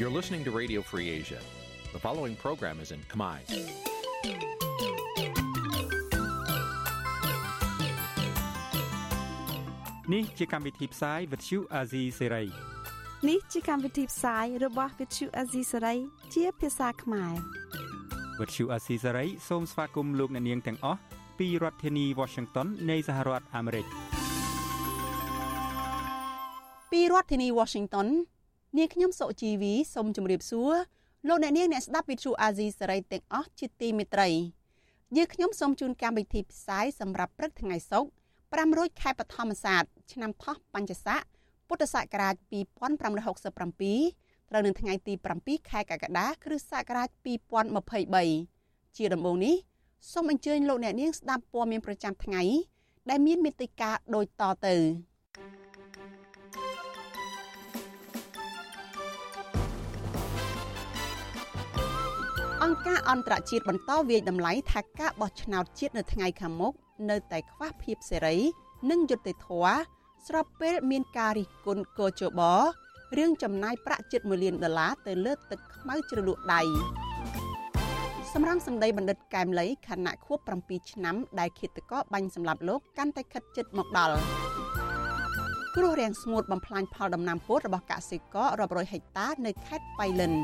You're listening to Radio Free Asia. The following program is in Khmer. នេះជាកម្មវិធីផ្សាយ Vuthu Azizi Serai នេះជាកម្មវិធីផ្សាយរបស់ Vuthu Azizi Serai ជាភាសាខ្មែរ Vuthu Azizi Serai សូមស្វាគមន៍លោកអ្នកនាងទាំងអស់ពីរដ្ឋធានី Washington នៃសហរដ្ឋអាមេរិកពីរដ្ឋធានី Washington នាងខ្ញុំសុជីវីសូមជម្រាបសួរលោកអ្នកនាងអ្នកស្ដាប់ Vuthu Azizi Serai ទាំងអស់ជាទីមេត្រីយើងខ្ញុំសូមជូនកម្មវិធីផ្សាយសម្រាប់ព្រឹកថ្ងៃសុក្រ500ខែបឋមសាទឆ្នាំថោះបัญចស័កពុទ្ធសករាជ2567ត្រូវនៅថ្ងៃទី7ខែកក្កដាគ្រិស្តសករាជ2023ជាដំបូងនេះសូមអញ្ជើញលោកអ្នកនាងស្ដាប់ព័ត៌មានប្រចាំថ្ងៃដែលមានមេត្តាដូចតទៅ អង្គការអន្តរជាតិបន្តវាយតម្លៃថាការបោះឆ្នោតជាតិនៅថ្ងៃខាងមុខនៅតែខ្វះភាពសេរី និងយុត្តិធម៌ស្របពេលមានការរិះគន់កោជបរឿងចំណាយប្រាក់ជិត1លានដុល្លារទៅលើទឹកខ្មៅជ្រលក់ដៃសម្រាប់សម្ដីបណ្ឌិតកែមលីខណៈខួប7ឆ្នាំដែលឃាតករបាញ់សម្លាប់លោកកាន់តែខិតជិតមកដល់គ្រោះរាំងស្ងួតបំផ្លាញផលដំណាំពោតរបស់កសិកររាប់រយហិកតានៅខេត្តបៃលិន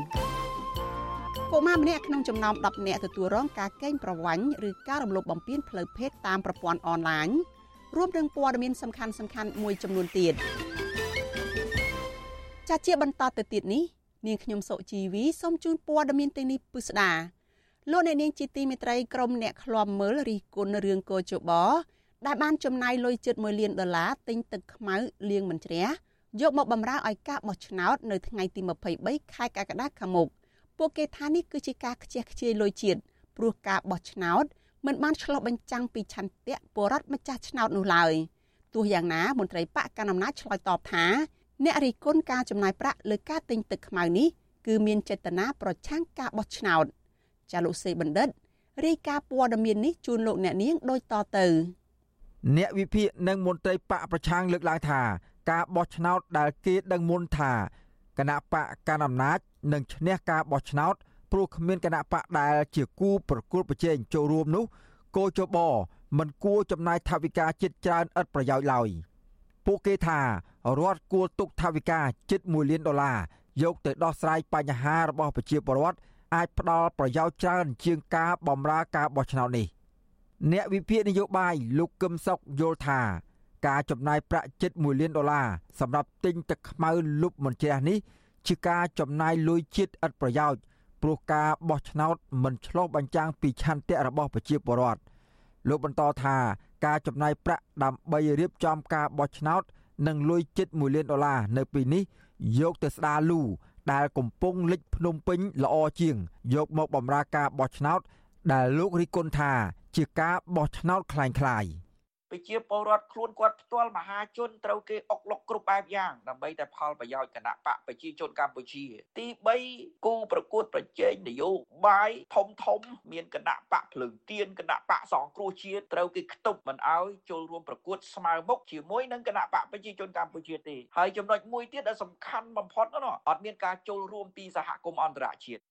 កុមារម្នាក់ក្នុងចំណោម10នាក់ទទួលរងការកេងប្រវ័ញ្ចឬការរំលោភបំពានផ្លូវភេទតាមប្រព័ន្ធអនឡាញរួមទាំងព័ត៌មានសំខាន់សំខាន់មួយចំនួនទៀតចាជាបន្តទៅទៀតនេះនាងខ្ញុំសុជីវីសូមជូនព័ត៌មានទាំងនេះពិស្ដាលោកអ្នកនាងជាទីមេត្រីក្រុមអ្នកឃ្លាំមើលរិះគន់រឿងកោជបដែលបានចំណាយលុយជិត1លានដុល្លារទិញទឹកខ្មៅលាងមិនជ្រះយកមកបម្រើឲ្យការបោះឆ្នោតនៅថ្ងៃទី23ខែកក្កដាខាងមុខ ពួកគេថានេះគឺជាការខ្ជះខ្ជាយលុយជាតិព្រោះការបោះឆ្នោតមិនបានឆ្លុះបញ្ចាំងពីឆន្ទៈបរដ្ឋម្ចាស់ឆ្នោតនោះឡើយទោះយ៉ាងណាមន្ត្រីបកកណ្ដាលអំណាចឆ្លើយតបថាអ្នករិះគន់ការចំណាយប្រាក់លើការទិញទឹកខ្មៅនេះគឺមានចេតនាប្រឆាំងការបោះឆ្នោតចាលោកសេបណ្ឌិតរាយការណ៍ព័ត៌មាននេះជូនលោកអ្នកនាងដូចតទៅអ្នកវិភាគនិងមន្ត្រីបកប្រឆាំងលើកឡើងថាការបោះឆ្នោតដែលគេដឹងមុនថា គណៈបកកណ្ដាលអំណាចនឹងឈ្នះការបោះឆ្នោតព្រោះគ្មានគណៈបកដែលជាគូប្រកួតប្រជែងចូលរួមនោះគោចបមិនគួរចំណាយថវិកាចិត្តច្រើនឥតប្រយោជន៍ឡើយពួកគេថារដ្ឋគួរទុកថវិកាជិត1លានដុល្លារយកទៅដោះស្រាយបញ្ហារបស់ប្រជាពលរដ្ឋអាចផ្ដល់ប្រយោជន៍ច្រើនជាងការបម្រើការបោះឆ្នោតនេះអ្នកវិភាគនយោបាយលោកកឹមសុខយល់ថា ការចំណាយប្រាក់ជិត1លានដុល្លារសម្រាប់ទិញទឹកខ្មៅលុបមិនជ្រះនេះជាការចំណាយលុយជាតិឥតប្រយោជន៍ព្រោះការបោះឆ្នោតមិនឆ្លុះបញ្ចាំងពីឆន្ទៈរបស់ប្រជាពលរដ្ឋលោកបន្តថាការចំណាយប្រាក់ដើម្បីរៀបចំការបោះឆ្នោតនិងលុយជិត1លានដុល្លារនៅពេលនេះយកទៅស្ដារលូដែលកំពុងលិចភ្នំពេញល្អជាងយកមកបម្រើការបោះឆ្នោតដែលលោករិះគន់ថាជាការបោះឆ្នោតคล้ายៗ ប្រជាពលរដ្ឋខ្លួនគាត់ផ្ទាល់មហាជនត្រូវគេអុកលុកគ្រប់បែបយ៉ាងដើម្បីតែផលប្រយោជន៍គណៈបកប្រជាជនកម្ពុជា ទី3គូប្រកួតប្រជែងនយោបាយធំធំ មានគណៈបកភ្លើងទៀនគណៈបកសង្គ្រោះជាតិត្រូវគេខ្ទប់មិនឲ្យចូលរួមប្រកួតស្មើមុខជាមួយនឹងគណៈបកប្រជាជនកម្ពុជាទេហើយចំណុចមួយទៀតដែលសំខាន់បំផុតនោះអត់មានការចូលរួមពីសហគមន៍អន្តរជាតិ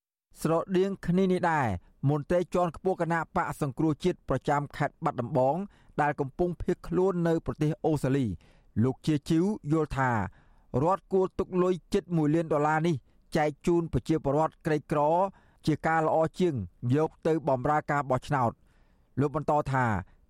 ស្រដៀងគ្នានេះដែរមន្ត្រីជាន់ខ្ពស់គណៈបកសង្គ្រោះជាតិប្រចាំខេត្តបាត់ដំបង ដែលកំពុងភៀសខ្លួននៅប្រទេសអូស្ត្រាលី លោកជាជីវយល់ថារដ្ឋគួរទុកលុយជិត1លានដុល្លារនេះចែកជូនប្រជាពលរដ្ឋក្រីក្រ ជាការល្អជាងយកទៅបម្រើការបោះឆ្នោតលោកបន្តថា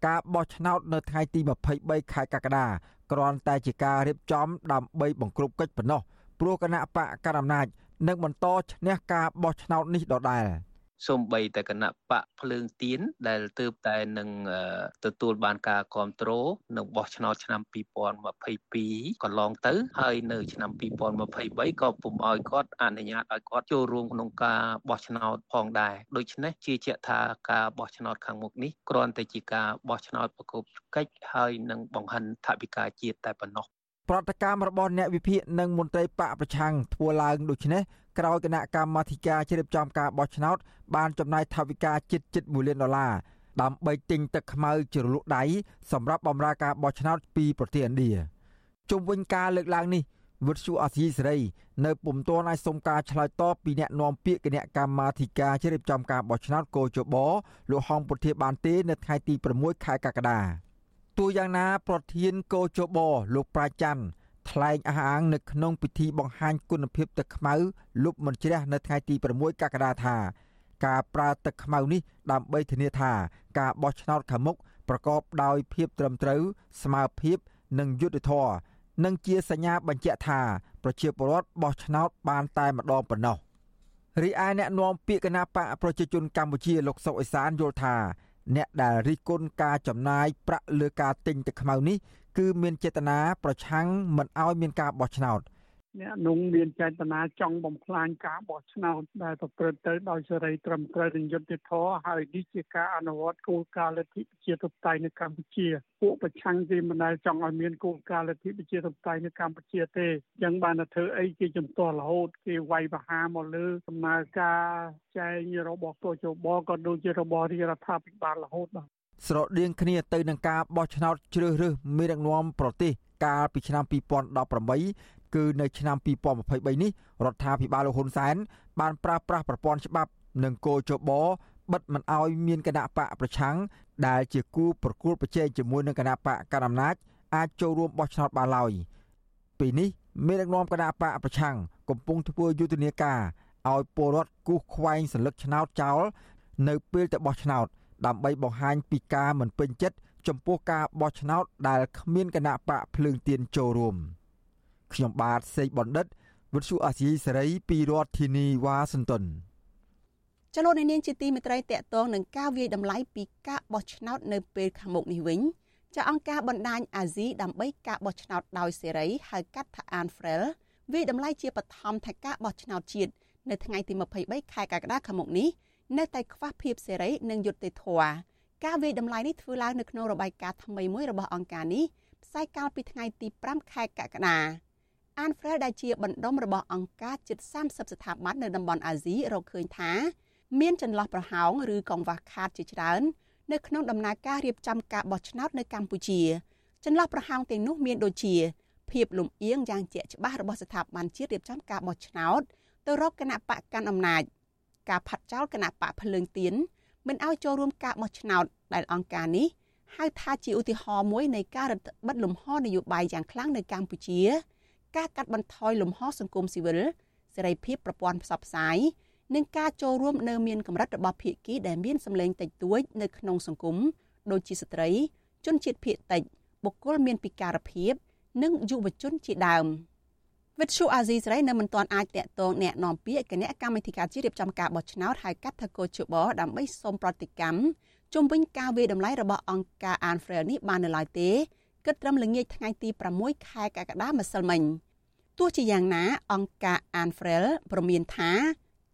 ការបោះឆ្នោតនៅថ្ងៃទី23ខែកក្កដាគ្រាន់តែជាការរៀបចំដើម្បីបង្ក្រប់កិច្ចប៉ុណ្ណោះព្រោះគណៈបកកណ្ដាលអំណាចនឹងបន្តឈ្នះការបោះឆ្នោតនេះដដែល។ សូម្បីតែគណៈបកភ្លើងទៀនដែលទើបតែនឹងទទួលបានការគ្រប់គ្រងនៅបោះឆ្នោតឆ្នាំ2022កន្លងទៅ ហើយនៅឆ្នាំ2023ក៏ពុំឲ្យគាត់អនុញ្ញាតឲ្យគាត់ចូលរួមក្នុងការបោះឆ្នោតផងដែរដូច្នេះជាជាក់ថាការបោះឆ្នោតខាងមុខនេះគ្រាន់តែជាការបោះឆ្នោតប្រកបកិច្ចហើយនឹងបង្ហាញថវិកាជាតិតែប៉ុណ្ណោះប្រតិកម្មរបស់អ្នកវិភាគនិងមន្ត្រីបកប្រឆាំងធ្វើឡើងដូចនេះ ក្រោយគណៈកម្មាធិការជ្រៀបចំការបោះឆ្នោត បានចំណាយថវិកាជិតជិត1លានដុល្លារដើម្បីទិញទឹកខ្មៅជ្រលក់ដៃសម្រាប់បម្រើការបោះឆ្នោតពីប្រទេសឥណ្ឌាជុំវិញការលើកឡើងនេះវិទ្យុអាស៊ីសេរីនៅពុំទាន់អាចសុំការឆ្លើយតបពីអ្នកនាំពាក្យគណៈកម្មាធិការជ្រៀបចំការបោះឆ្នោតកោជបលោកហងពុធាបានទេនៅថ្ងៃទី6ខែកក្កដាទោះយ៉ាងណា ប្រធានកោជបលោកប្រាច័ន្ទ ថ្លែងអះអាងនៅក្នុងពិធីបង្ហាញគុណភាពទឹកខ្មៅលុបមិនជ្រះនៅថ្ងៃទី6កក្កដាថាការប្រើទឹកខ្មៅនេះដើម្បីធានាថាការបោះឆ្នោតខាងមុខប្រកបដោយភាពត្រឹមត្រូវស្មើភាពនិងយុត្តិធម៌និងជាសញ្ញាបញ្ជាក់ថាប្រជាពលរដ្ឋបោះឆ្នោតបានតែម្ដងប៉ុណ្ណោះរីឯអ្នកនាំពាក្យគណៈបកប្រជាជនកម្ពុជាលោកសុកអេសានយល់ថា អ្នកដែលរិះគន់ការចំណាយប្រាក់លើការទិញទឹកខ្មៅនេះគឺមានចេតនាប្រឆាំងមិនឲ្យមានការបោះឆ្នោត អ្នកនោះមានចេតនាចង់បំផ្លាញការបោះឆ្នោតដែលប្រព្រឹត្តទៅដោយសេរីត្រឹមត្រូវនិងយុត្តិធម៌ហើយនេះជាការអនុវត្តគោលការណ៍លទ្ធិប្រជាធិបតេយ្យនៅកម្ពុជាពួកប្រឆាំងគេមិនដែលចង់ឲ្យមានគោលការណ៍លទ្ធិប្រជាធិបតេយ្យនៅកម្ពុជាទេអញ្ចឹងបានទៅធ្វើអីគេជំទាស់រហូតគេវាយប្រហារមកលើដំណើរការចែងរបស់កោជបក៏ដូចជារបស់រាជរដ្ឋាភិបាលរហូតបាទស្រដៀងគ្នាទៅនឹងការបោះឆ្នោតជ្រើសរើសមេដឹកនាំប្រទេសកាលពីឆ្នាំ2018 គឺនៅឆ្នាំ2023នេះរដ្ឋាភិបាលលោកហ៊ុនសែនបានប្រើប្រាស់ប្រព័ន្ធច្បាប់និងគោលចបបិទមិនឲ្យមានគណៈបកប្រឆាំងដែលជាគូប្រកួតប្រជែងជាមួយនឹងគណៈបកកណ្ដាលអំណាចអាចចូលរួមបោះឆ្នោតបានឡើយពេលនេះមានដឹកនាំគណៈបកប្រឆាំងកំពុងធ្វើយុទ្ធនាការឲ្យពលរដ្ឋគូសខ្វែងសัญลักษณ์ឆ្នោតចោលនៅពេលទៅបោះឆ្នោតដើម្បីបង្ហាញពីការមិនពេញចិត្តចំពោះការបោះឆ្នោតដែលគ្មានគណៈបកភ្លើងទៀនចូលរួម។ ខ្ញុំបាទសេកបណ្ឌិតវិទ្យុអាស៊ីសេរីពីរដ្ឋធានីវ៉ាស៊ីនតោនចលនានាងជាទីមេត្រីតកតងនឹងការវាយតម្លៃពីការបោះឆ្នោតនៅពេលខាងមុខនេះវិញចាអង្គការបណ្ដាញអាស៊ីដើម្បីការបោះឆ្នោតដោយសេរីហៅកាត់ថា ANFREL វាយតម្លៃជាបឋមថាការបោះឆ្នោតជាតិនៅថ្ងៃទី23ខែកក្កដាខាងមុខនេះនៅតែខ្វះភាពសេរីនិងយុត្តិធម៌ការវាយតម្លៃនេះធ្វើឡើងនៅក្នុងរបាយការណ៍ថ្មីមួយរបស់អង្គការនេះផ្សាយកាលពីថ្ងៃទី5ខែកក្កដា អានហ្វ្រែលដែលជាបណ្ដុំរបស់អង្គការជិត30ស្ថាប័ននៅតំបន់អាស៊ីរកឃើញថាមានចន្លោះប្រហោងឬកង្វះខាតជាច្រើននៅក្នុងដំណើរការរៀបចំការបោះឆ្នោតនៅកម្ពុជា ចន្លោះប្រហោងទាំងនោះមានដូចជា ភាពលំអៀងយ៉ាងជាក់ច្បាស់របស់ស្ថាប័នជាតិរៀបចំការបោះឆ្នោតទៅរកគណៈបកកាន់អំណាចការផាត់ចោលគណៈបកភ្លើងទៀនមិនឲ្យចូលរួមការបោះឆ្នោតដែលអង្គការនេះហៅថាជាឧទាហរណ៍មួយនៃការរឹតបន្តឹងលំហនយោបាយយ៉ាងខ្លាំងនៅកម្ពុជា ការកាត់បន្ថយលំហសង្គមស៊ីវិលសេរីភាពប្រព័ន្ធផ្សព្វផ្សាយនិងការចូលរួមនៅមានកម្រិតរបស់ភាគីដែលមានសម្លេងតិចតួចនៅក្នុងសង្គមដូចជាស្ត្រី ជនជាតិភាគតិចបុគ្គលមានពិការភាព និងយុវជនជាដើមវិទ្យុអាស៊ីសេរីនៅមិនទាន់អាចតាក់ទងแนะនាំពាក្យគណៈកម្មាធិការជាតិរៀបចំការបោះឆ្នោតហៅកាត់ថាកោជបដើម្បីសូមប្រតិកម្មជុំវិញការវាយតម្លៃរបស់អង្គការ Anfrel នេះបាននៅឡើយទេគិតត្រឹមល្ងាចថ្ងៃទី6ខែកក្កដាម្សិលមិញ។ ទោះជាយ៉ាងណា អង្គការ Anfrel ប្រមានថា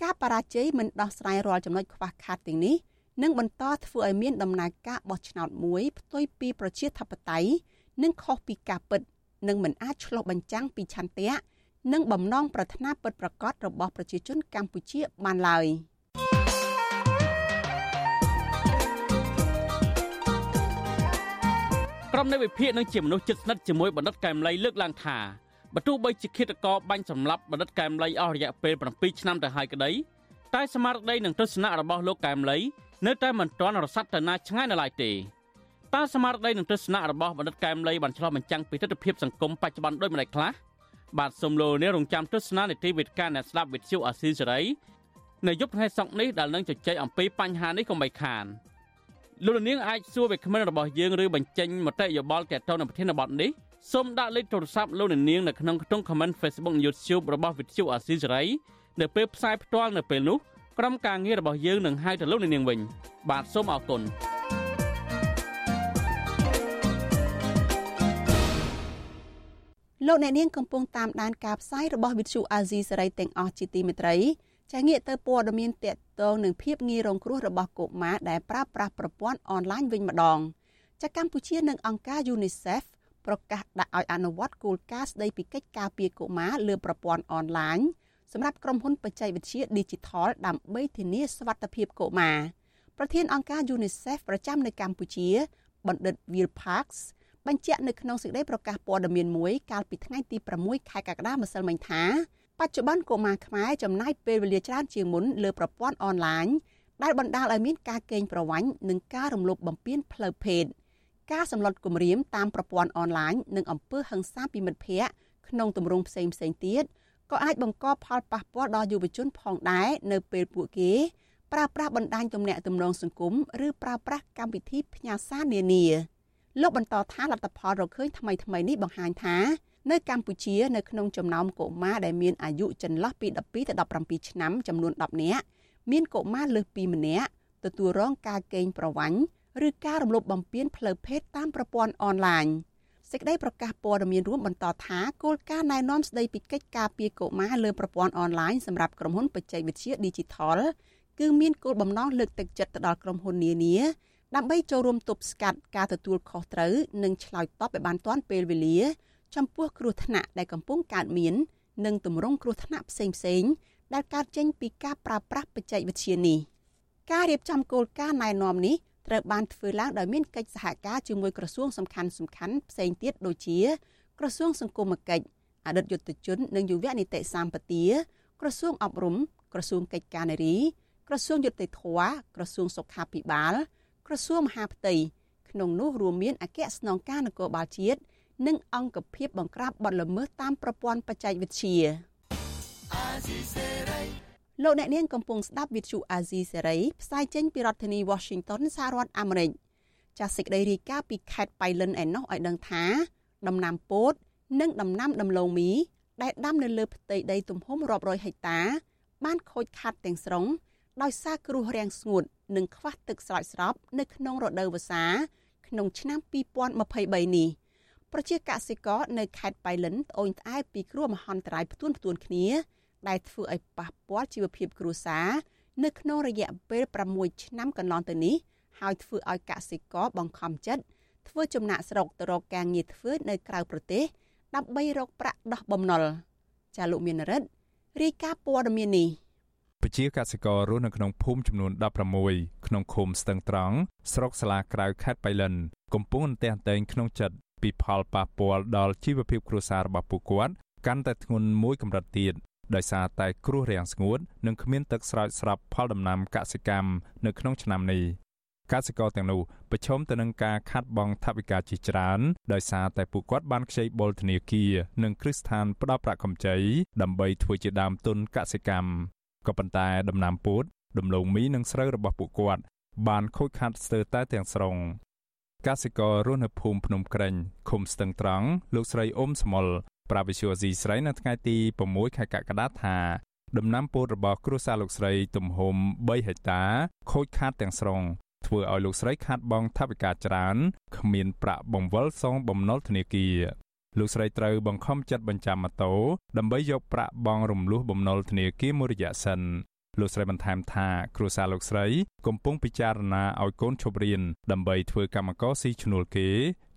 ការបរាជ័យមិនដោះស្រាយរាល់ចំណុចខ្វះខាតទាំងនេះនឹងបន្តធ្វើឲ្យមានដំណើរការបោះឆ្នោតមួយផ្ទុយពីប្រជាធិបតេយ្យនិងខុសពីការពិតនិងមិនអាចឆ្លុះបញ្ចាំងពីឆន្ទៈនិងបំណងប្រាថ្នាពិតប្រាកដរបស់ប្រជាជនកម្ពុជាបានឡើយក្រុមនៃវិភាគនឹងជាមនុស្សជិតស្និទ្ធជាមួយបណ្ឌិតកែមលីលើកឡើងថា បើទោះបីជាឃាតករបាញ់សម្លាប់បណ្ឌិតកែមលីអស់រយៈពេល7ឆ្នាំទៅហើយក្តីតែស្មារតីនិងទស្សនៈរបស់លោកកែមលីនៅតែមិនទាន់រសាត់ទៅណាឆ្ងាយនៅឡើយទេតើស្មារតីនិងទស្សនៈរបស់បណ្ឌិតកែមលីបានឆ្លុះបញ្ចាំងពីទស្សនវិជ្ជាសង្គមបច្ចុប្បន្នដូចម្តេចខ្លះបាទសូមលោកនាងរងចាំទស្សនានីតិវិទ្យាអ្នកស្ដាប់វិទ្យុអាស៊ីសេរីនៅយប់ថ្ងៃសុក្រនេះដែលនឹងជជែកអំពីបញ្ហានេះកុំបីខានលោកនាងអាចសួរវាគ្មិនរបស់យើងឬបញ្ចេញមតិយោបល់ទាក់ទងនឹងប្រធានបទនេះ សូមដាក់លេខទូរស័ព្ទលោកនាងនៅក្នុងខ្ទង់ comment Facebook YouTube របស់វិទ្យុអាស៊ីសេរីនៅពេលផ្សាយផ្ទាល់នៅពេលនោះក្រុមការងាររបស់យើងនឹងហៅទៅលោកនាងវិញ បាទសូមអរគុណលោកអ្នកនាងកំពុងតាមដានការផ្សាយរបស់វិទ្យុអាស៊ីសេរីទាំងអស់ជាទីមេត្រីចាងាកទៅព័ត៌មានតកតងនឹងភាពងាយរងគ្រោះរបស់កុមារដែលប្រើប្រាស់ប្រព័ន្ធអនឡាញវិញម្ដងចាកម្ពុជានិងអង្គការ UNICEF ប្រកាសដាក់ឲ្យអនុវត្តគោលការណ៍ស្តីពីកិច្ចការពារកុមារលើប្រព័ន្ធអនឡាញសម្រាប់ក្រុមហ៊ុនបច្ចេកវិទ្យា Digital ដើម្បីធានាសុវត្ថិភាពកុមារប្រធានអង្គការ UNICEF ប្រចាំនៅកម្ពុជាបណ្ឌិត Will Parks បញ្ជាក់នៅក្នុងសេចក្តីប្រកាសព័ត៌មានមួយកាលពីថ្ងៃទី6ខែកក្កដាម្សិលមិញថាបច្ចុប្បន្នកុមារខ្មែរចំណាយពេលវេលាច្រើនជាងមុនលើប្រព័ន្ធអនឡាញដែលបណ្ដាលឲ្យមានការកេងប្រវ័ញ្ចនិងការរំលោភបំពានផ្លូវភេទ ការសម្លុតគំរាមតាមប្រព័ន្ធអនឡាញនិងអំពើហិង្សាពីមិត្តភ័ក្តិក្នុងទម្រង់ផ្សេងផ្សេងទៀតក៏អាចបង្កផលប៉ះពាល់ដល់យុវជនផងដែរនៅពេលពួកគេប្រើប្រាស់បណ្ដាញទំនាក់ទំនងសង្គមឬប្រើប្រាស់កម្មវិធីផ្ញើសារនានាលោកបន្តថាលទ្ធផលរកឃើញថ្មីថ្មីនេះបង្ហាញថានៅកម្ពុជានៅក្នុងចំណោមកុមារដែលមានអាយុចន្លោះពី12ទៅ17ឆ្នាំចំនួន10នាក់មានកុមារលើសពីម្នាក់ទទួលរងការកេងប្រវ័ញ្ច ឬការរំលោភបំពានផ្លូវភេទតាមប្រព័ន្ធអនឡាញសេចក្តីប្រកាសព័ត៌មានរួមបន្តថាគោលការណ៍ណែនាំស្តីពីកិច្ចការពារកុមារលើប្រព័ន្ធអនឡាញសម្រាប់ក្រុមហ៊ុនបច្ចេកវិទ្យា Digital គឺមានគោលបំណងលើកទឹកចិត្តទៅដល់ក្រុមហ៊ុននានាដើម្បីចូលរួមទប់ស្កាត់ការទទួលខុសត្រូវនិងឆ្លើយតបឲ្យបានទាន់ពេលវេលា ចំពោះគ្រោះថ្នាក់ដែលកំពុងកើតមាននិងទម្រង់គ្រោះថ្នាក់ផ្សេងផ្សេងដែលកើតចេញពីការប្រើប្រាស់បច្ចេកវិទ្យានេះការរៀបចំគោលការណ៍ណែនាំនេះ ត្រូវបានធ្វើឡើងដោយមានកិច្ចសហការជាមួយក្រសួងសំខាន់សំខាន់ផ្សេងទៀតដូចជា ក្រសួងសង្គមគិច្ចអតីតយុទ្ធជននិងយុវនីតិសម្បទាក្រសួងអប់រំក្រសួងកិច្ចការនារីក្រសួងយុតិធធក្រសួងសុខាភិបាល ក្រសួងមហាផ្ទៃក្នុងនោះរួមមានអគ្គស្នងការនគរបាលជាតិនិងអង្គភាពបង្ក្រាបបទល្មើសតាមប្រព័ន្ធបច្ចេកវិទ្យា លោកអ្នកនាងកំពុងស្ដាប់វិទ្យុអាស៊ីសេរីផ្សាយចេញពីរដ្ឋធានី Washington សហរដ្ឋអាមេរិកចាសសេចក្តីរាយការណ៍ពីខេត្តបៃលិនឯណោះឲ្យដឹងថាដំណាំពោត និងដំណាំដំឡូងមី ដែលដាំនៅលើផ្ទៃដីទំហំរាប់រយហិកតា បានខូចខាតទាំងស្រុងដោយសារគ្រោះរាំងស្ងួត និងខ្វះទឹកស្រោចស្រពនៅក្នុងរដូវវស្សាក្នុងឆ្នាំ2023នេះប្រជាកសិករនៅខេត្តបៃលិនត្អូញត្អែពីគ្រោះមហន្តរាយផ្ទួនផ្ទួនគ្នា ដែលធ្វើឲ្យប៉ះពាល់ជីវភាពគ្រួសារនៅក្នុងរយៈពេល6ឆ្នាំកន្លងទៅនេះហើយធ្វើឲ្យកសិករបង្ខំចិត្តធ្វើចំណាក់ស្រុកទៅរកការងារធ្វើនៅក្រៅប្រទេសដើម្បីរកប្រាក់ដោះបំណុលចាលោកមានរិទ្ធរាយការណ៍ព័ត៌មាននេះប្រជាកសិកររស់នៅក្នុងភូមិចំនួន16ក្នុងឃុំស្ទឹងត្រង់ស្រុកសាលាក្រៅខេត្តបៃលិន កំពុងអន្ទះអន្ទែងក្នុងចិត្តពីផលប៉ះពាល់ដល់ជីវភាពគ្រួសាររបស់ពួកគាត់កាន់តែធ្ងន់មួយកម្រិតទៀត ដោយសារតែគ្រោះរាំងស្ងួតនិងគ្មានទឹកស្រោចស្រពផលដំណាំកសិកម្មនៅក្នុងឆ្នាំនេះកសិករទាំងនោះប្រឈមទៅនឹងការខាត់បងថវិកាជាច្រើនដោយសារតែពួកគាត់បានខ្ចីបុលធនាគារនិងគ្រឹះស្ថានផ្ដល់ប្រាក់កម្ចីដើម្បីធ្វើជាដើមទុនកសិកម្មក៏ប៉ុន្តែដំណាំពោតដំឡូងមីនិងស្រូវរបស់ពួកគាត់ បានខូចខាតស្ទើរតែទាំងស្រុងកសិកររស់នៅភូមិភ្នំក្រែងឃុំស្ទឹងត្រង់លោកស្រីអ៊ុំស្មុល ប្រាវិសុយអាស៊ីស្រីនៅថ្ងៃទី6ខែកក្កដាថាដំណាំពោតរបស់គ្រួសារលោកស្រីទំហំ3ហិកតាខូចខាតទាំងស្រុងធ្វើឲ្យលោកស្រីខាតបង់ថវិកាច្រើនគ្មានប្រាក់បង្វិលសងបំណុលធនាគារលោកស្រីត្រូវបង្ខំចិត្តបញ្ចាំម៉ូតូដើម្បីយកប្រាក់បង់រំលោះបំណុលធនាគារមួយរយៈសិនលោកស្រីបន្ថែមថាគ្រួសារលោកស្រី កំពុងពិចារណាឲ្យកូនឈប់រៀនដើម្បីធ្វើកម្មករស៊ីឈ្នួលគេ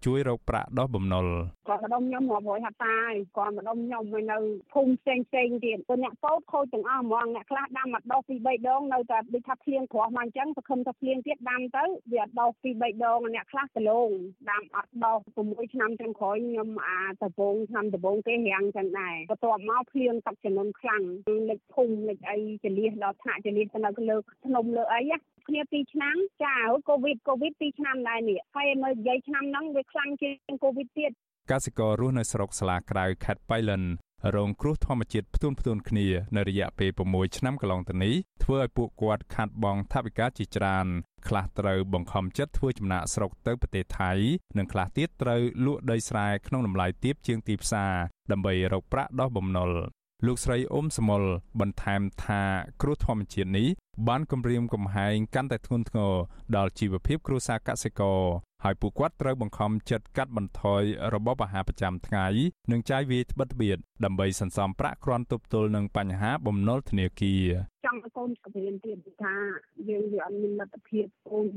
ជួយរកប្រាក់ដោះបំណុលគាត់ម្ដុំខ្ញុំរាប់រយហត្តាហើយគាត់ម្ដុំខ្ញុំមកនៅភូមិផ្សេងផ្សេងទៀតព្រោះអ្នកពោតខូចទាំងអស់ហ្មងអ្នកខ្លះដាំមកដោះពី3ដងនៅតែដូចថាភ្លៀងគ្រាស់មកអញ្ចឹងសង្ឃឹមថាភ្លៀងទៀតដាំទៅវាអត់ដោះពី3ដងអ្នកខ្លះដលងដាំអត់ដោះ6ឆ្នាំចុងក្រោយខ្ញុំអាដបងឆ្នាំដបងគេរាំងចឹងដែរបន្ទាប់មកភ្លៀងទឹកចំនួនខ្លាំងលិចភូមិលិចអីចលៀសដល់ថ្នាក់ចលៀសទៅនៅលើភ្នំលើអី គ្នា2ឆ្នាំចាកូវីដកូវីដ2ឆ្នាំដែរនេះហើយមើលនិយាយឆ្នាំហ្នឹងវាខ្លាំងជាងកូវីដទៀតកសិកររស់នៅស្រុកស្លាក្រៅខេត្តបៃលិនរងគ្រោះធម្មជាតិផ្ទួនផ្ទួនគ្នានៅរយៈពេល6ឆ្នាំកន្លងទៅនេះធ្វើឲ្យពួកគាត់ខាត់បងថវិកាជាច្រើនខ្លះត្រូវបង្ខំចិត្តធ្វើចំណាក់ស្រុកទៅប្រទេសថៃនិងខ្លះទៀតត្រូវលក់ដីស្រែក្នុងតម្លៃទាបជាងទីផ្សារដើម្បីរកប្រាក់ដោះបំណុល លោកស្រីអ៊ុំសមុលបន្ថែមថាគ្រោះធម្មជាតិនេះបានគំរាមកំហែងកាន់តែធ្ងន់ធ្ងរដល់ជីវភាពគ្រួសារកសិករហើយពួកគាត់ត្រូវបង្ខំចិត្តកាត់បន្ថយរបបអាហារប្រចាំថ្ងៃនិងចាយវាយត្បិតត្បៀតដើម្បីសន្សំប្រាក់គ្រាន់ទប់ទល់នឹងបញ្ហាបំណុលធនាគារ ចង់ឲ្យកូនរៀនទៀតថាយើងវាអត់មានលទ្ធភាពកូន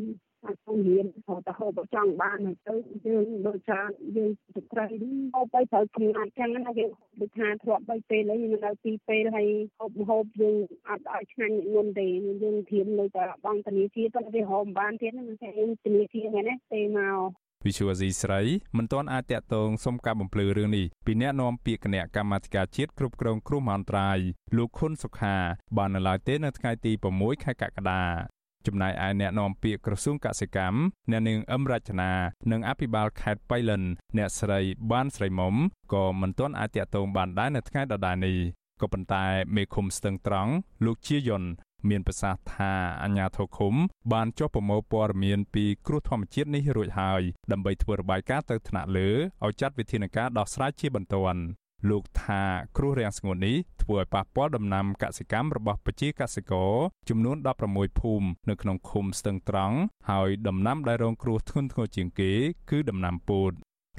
អាចទៅរៀនទៅហូបចង់បានទៅយើងដូចថាយើងស្ត្រីហូបទៅត្រូវកំណត់ចឹងណាយើងដូចថាធ្លាប់3ពេលហើយយើងនៅពីរពេលហើយហូបហូបយើងអត់ឲ្យឆ្ងាញ់មុនទេយើងធៀមនៅតែបងធនាគារប៉ុន្តែវាហូបបានទៀតហ្នឹងតែយើងធនាគារហ្នឹងណាទេមក វិសុវអាស៊ីស្រីមិនទាន់អាចតាក់ទងសុំការបំភ្លឺរឿងនេះពីអ្នកនាំពាក្យគណៈកម្មាធិការជាតិគ្រប់គ្រងគ្រោះមហន្តរាយលោកខុនសុខា បាននៅឡើយទេនៅថ្ងៃទី6ខែកក្កដាចំណែកឯអ្នកនាំពាក្យក្រសួងកសិកម្មអ្នកនាងអឹមរចនានិងអភិបាលខេត្តបៃលិន អ្នកស្រីបានស្រីមុំក៏មិនទាន់អាចតាក់ទងបានដែរនៅថ្ងៃដដែលនេះក៏ប៉ុន្តែមេឃុំស្ទឹងត្រង់លោកជាយុន មានប្រសាសន៍ថាអាញាធរឃុំបានចុះប្រមូលព័ត៌មានពីគ្រោះធម្មជាតិនេះរួចហើយដើម្បីធ្វើរបាយការណ៍ទៅថ្នាក់លើឲ្យចាត់វិធានការដោះស្រាយជាបន្ទាន់លោកថាគ្រោះរាំងស្ងួតនេះធ្វើឲ្យប៉ះពាល់ដំណាំកសិកម្មរបស់ប្រជាកសិករចំនួន16ភូមិនៅក្នុងឃុំស្ទឹងត្រង់ហើយដំណាំដែលរងគ្រោះធ្ងន់ធ្ងរជាងគេគឺដំណាំពោត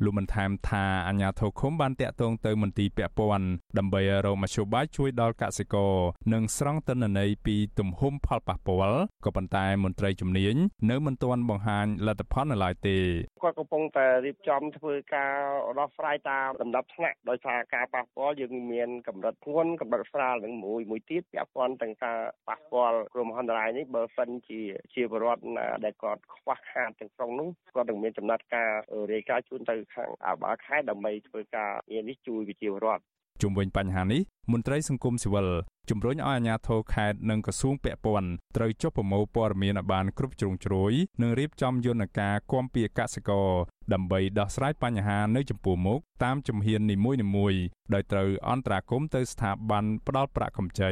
លោកបានថែមថាអាជ្ញាធរឃុំបានតាក់ទងទៅមន្ទីរពាក់ព័ន្ធដើម្បីរកមធ្យោបាយជួយដល់កសិករនិងស្រង់ទិន្នន័យពីទំហំផលប៉ះពាល់ក៏ប៉ុន្តែមន្ត្រីជំនាញនៅមិនទាន់បង្ហាញលទ្ធផលនៅឡើយទេគាត់កំពុងតែរៀបចំធ្វើការដោះស្រាយតាមលំដាប់ថ្នាក់ដោយសារការប៉ះពាល់យើងមានកម្រិតធ្ងន់កម្រិតស្រាលនឹងមួយមួយទៀតពាក់ព័ន្ធទាំងការប៉ះពាល់គ្រោះមហន្តរាយនេះបើសិនជាជាបរដ្ឋដែលគាត់ខ្វះខាតទាំងស្រុងនោះគាត់នឹងមានចំណាត់ការរាយការណ៍ជូនទៅខាងអាបាលខេត្តដើម្បីធ្វើការងារនេះជួយវិជារដ្ឋជុំវិញបញ្ហានេះមន្ត្រីសង្គមស៊ីវិលជំរុញឲ្យអាជ្ញាធរខេត្តនិងក្រសួងពាក់ព័ន្ធត្រូវចុះប្រមូលព័ត៌មានឲ្យបានគ្រប់ជ្រុងជ្រោយនិងរៀបចំយន្តការគាំពៀកសិករដើម្បីដោះស្រាយបញ្ហានៅចំពោះមុខតាមជំហាននីមួយៗដោយត្រូវអន្តរាគមន៍ទៅស្ថាប័នផ្ដល់ប្រាក់កម្ចី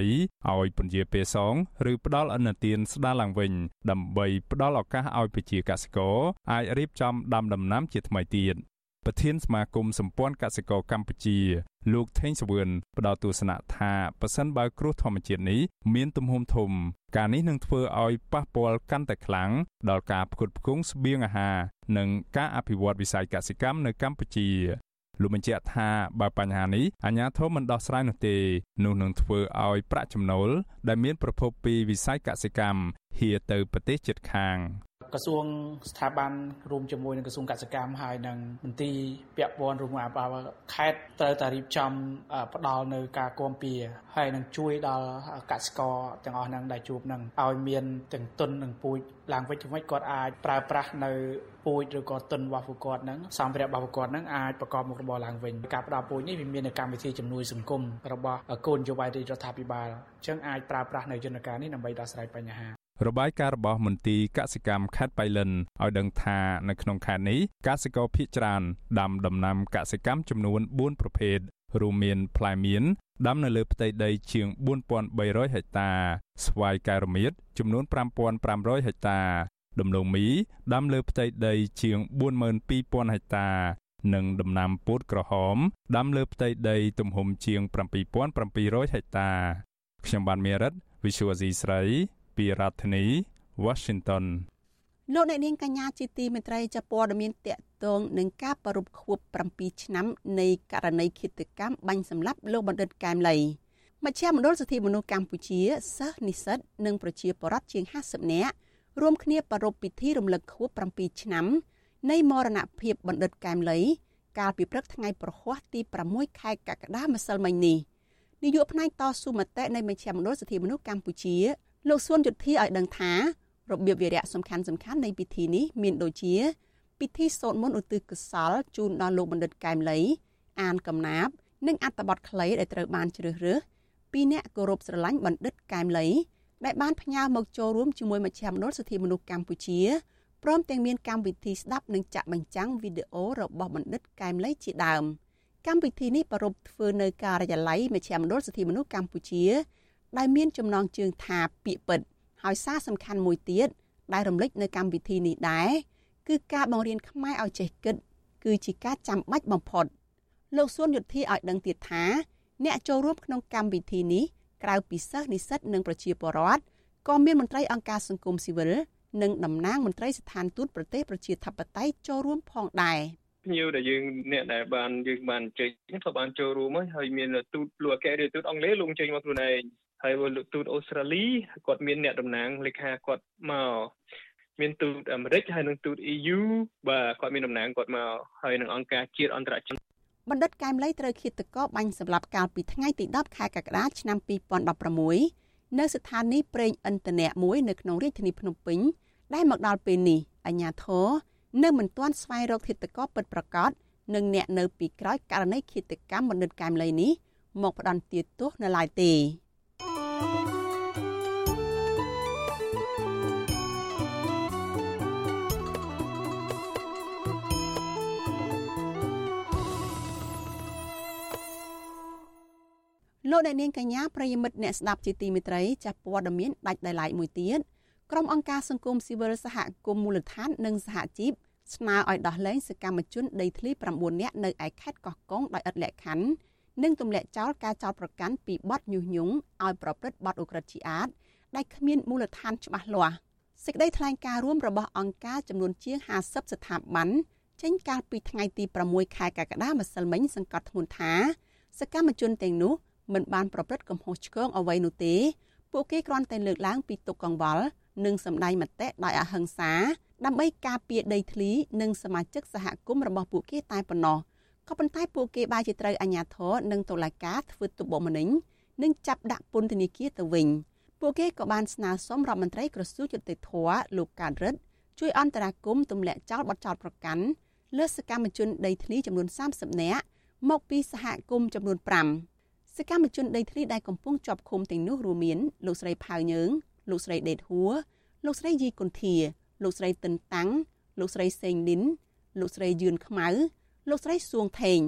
ឲ្យពន្យាពេលសងឬផ្ដល់អនុទានស្ដារឡើងវិញ ដើម្បីផ្ដល់ឱកាសឲ្យប្រជាកសិករអាចរៀបចំដាំដំណាំជាថ្មីទៀត ប្រធានសមាគមសម្ព័ន្ធកសិករកម្ពុជា លោកថេងសវឿនផ្ដល់ទស្សនៈថាប៉ះសិនបើគ្រោះធម្មជាតិនេះមានទំហំធំ ការនេះនឹងធ្វើឲ្យប៉ះពាល់កាន់តែខ្លាំងដល់ការផ្គត់ផ្គង់ស្បៀងអាហារនិងការអភិវឌ្ឍវិស័យកសិកម្មនៅកម្ពុជាលោកបញ្ជាក់ថាបើបញ្ហានេះអាជ្ញាធរមិនដោះស្រាយនោះទេនោះនឹងធ្វើឲ្យប្រាក់ចំណូលដែលមានប្រភពពីវិស័យកសិកម្មហៀទៅប្រទេសជិតខាង ក្រសួងស្ថាប័នរួមជាមួយនឹងក្រសួងកសិកម្មហើយនឹងមន្ទីរពាក់ព័ន្ធរួមអាបាលខេត្តត្រូវតែរៀបចំផ្ដល់នៅការគាំពៀហើយនឹងជួយដល់កសិករទាំងអស់ហ្នឹងដែលជួបហ្នឹងឲ្យមានទាំងទុននិងពូជឡើងវិញទៅវិញគាត់អាចប្រើប្រាស់នៅពូជឬក៏ទុនរបស់ពួកគាត់ហ្នឹងសម្ភារៈរបស់ពួកគាត់ហ្នឹងអាចប្រកបមុខរបរឡើងវិញការផ្ដល់ពូជនេះវាមាននៅកម្មវិធីជំនួយសង្គមរបស់គោលនយោបាយរដ្ឋាភិបាលអញ្ចឹងអាចប្រើប្រាស់នៅយន្តការនេះដើម្បីដោះស្រាយបញ្ហា របាយការណ៍របស់មន្ទីរកសិកម្មខេត្តបៃលិនឲ្យដឹងថានៅក្នុងខេត្តនេះកសិករភៀសច្រើនដាំដំណាំកសិកម្មចំនួន4ប្រភេទរួមមានផ្លែមៀនដាំនៅលើផ្ទៃដីជាង4300ហិកតា ស្វាយកែរមៀតចំនួន5500ហិកតា ដំឡូងមីដាំលើផ្ទៃដីជាង42000ហិកតា និងដំណាំពោតក្រហមដាំលើផ្ទៃដីទំហំជាង7700ហិកតាខ្ញុំបានមេរិត Visual C ស្រី ពីរដ្ឋធានី Washington លោកអ្នកនាងកញ្ញាជាទីមេត្រីចាប់ព័ត៌មានតកតងនឹងការប្រពខួប7ឆ្នាំនៃករណីឃាតកម្មបាញ់សម្លាប់លោកបណ្ឌិតកែមលីមជ្ឈមណ្ឌលសិទ្ធិមនុស្សកម្ពុជាសិស្សនិស្សិតនិងប្រជាពលរដ្ឋជាង50នាក់រួមគ្នាប្រារព្ធពិធីរំលឹកខួប7ឆ្នាំនៃមរណភាពបណ្ឌិតកែមលីកាលពីព្រឹកថ្ងៃប្រហ័សទី6ខែកក្កដាម្សិលមិញនេះនាយកផ្នែកតស៊ូមតិនៃមជ្ឈមណ្ឌលសិទ្ធិមនុស្សកម្ពុជា លោកសួនយុធាឲ្យដឹងថារបៀបវារៈសំខាន់សំខាន់នៃពិធីនេះមានដូចជា ពិធីសូត្រមន្តឧទ្ទិសកុសលជូនដល់លោកបណ្ឌិតកែមលីអានកំណាព្យនិងអត្ថបទខ្លីដែលត្រូវបានជ្រើសរើសពីអ្នកគោរពស្រឡាញ់បណ្ឌិតកែមលីដែលបានផ្ញើមកចូលរួមជាមួយមជ្ឈមណ្ឌលសិទ្ធិមនុស្សកម្ពុជាព្រមទាំងមានកម្មវិធីស្ដាប់និងចាក់បញ្ចាំងវីដេអូរបស់បណ្ឌិតកែមលីជាដើមកម្មវិធីនេះប្រារព្ធធ្វើនៅការិយាល័យមជ្ឈមណ្ឌលសិទ្ធិមនុស្សកម្ពុជា ដែលមានចំណងជើងថាពាក្យពិត ហើយសារសំខាន់មួយទៀតដែលរំលេចនៅកម្មវិធីនេះដែរគឺការបង្រៀនខ្មែរឲ្យចេះគិត គឺជាការចាំបាច់បំផុតលោកសួនយុធាឲ្យដឹងទៀតថាអ្នកចូលរួមក្នុងកម្មវិធីនេះក្រៅពីសិស្សនិស្សិតនិងប្រជាពលរដ្ឋក៏មានមន្ត្រីអង្គការសង្គមស៊ីវិលនិងតំណាងមន្ត្រីស្ថានទូតប្រទេសប្រជាធិបតេយ្យចូលរួមផងដែរភ្ញៀវដែលយើងអ្នកដែលបានយើងបានចេញក៏បានចូលរួមហើយមានទូតលោកអគ្គរដ្ឋទូតអង់គ្លេសលោកចេញមកខ្លួនឯង ហើយលោកទូតអូស្ត្រាលីគាត់មានអ្នកតំណាងលេខាគាត់មកមានទូតអាមេរិកហើយនិងទូត EU បាទគាត់មានតំណាងគាត់មកហើយនឹងអង្គការជាតិអន្តរជាតិបណ្ឌិតកែមលីត្រូវឃាតករបាញ់សម្លាប់កាលពីថ្ងៃទី10ខែកក្កដាឆ្នាំ2016នៅស្ថានីយ៍ប្រេងឥន្ធនៈមួយនៅក្នុងរាជធានីភ្នំពេញដែលមកដល់ពេលនេះអាជ្ញាធរនៅមិនទាន់ស្វែងរកធិតកោពិតប្រាកដនិងអ្នកនៅពីក្រោយករណីឃាតកម្មបណ្ឌិតកែមលីនេះមកផ្ដន់ទាទោសនៅឡើយទេ លោកអ្នកនាងកញ្ញាប្រិយមិត្តអ្នកស្ដាប់ជាទីមេត្រីចាស់ព័ត៌មានដាច់ដោយឡែកមួយទៀតក្រុមអង្គការសង្គមស៊ីវិលសហគមន៍មូលដ្ឋាននិងសហជីពស្នើឲ្យដោះលែងសកម្មជនដីធ្លី9នាក់នៅឯខេត្តកោះកុងដោយឥតលក្ខខណ្ឌ និងទម្លាក់ចោលការចោទប្រកាន់ពីបទញុះញង់ឲ្យប្រព្រឹត្តបទឧក្រិដ្ឋជាអាតដែលគ្មានមូលដ្ឋានច្បាស់លាស់សេចក្តីថ្លែងការណ៍រួមរបស់អង្គការចំនួនជាង50ស្ថាប័នចេញកាលពីថ្ងៃទី6ខែកក្កដាម្សិលមិញសង្កត់ធ្ងន់ថាសកម្មជនទាំងនោះមិនបានប្រព្រឹត្តកំហុសឆ្គងអ្វីនោះទេពួកគេគ្រាន់តែលើកឡើងពីទុកកង្វល់និងសម្ដែងមតិដោយអហិង្សាដើម្បីការពារដីធ្លីនិងសមាជិកសហគមន៍របស់ពួកគេតែប៉ុណ្ណោះ ក៏ប៉ុន្តែពួកគេបែរជាត្រូវអាជ្ញាធរនិងតុលាការធ្វើទុកបុកម្នេញនិងចាប់ដាក់ពន្ធនាគារទៅវិញពួកគេក៏បានស្នើសុំរដ្ឋមន្ត្រីក្រសួងយុតិធធលោកកើតរិទ្ធជួយអន្តរាគមន៍ទម្លាក់ចោលបទចោទប្រកាន់លើសកម្មជនដីធ្លីចំនួន30នាក់មកពីសហគមន៍ចំនួន5សកម្មជនដីធ្លីដែលកំពុងជាប់ឃុំទាំងនោះរួមមានលោកស្រីផៅយើង លោកស្រីដេតហួរលោកស្រីយីគុន្ធា លោកស្រីតិនតាំងលោកស្រីសេងលីនលោកស្រីយឿនខ្មៅ លោកស្រីសួងថេង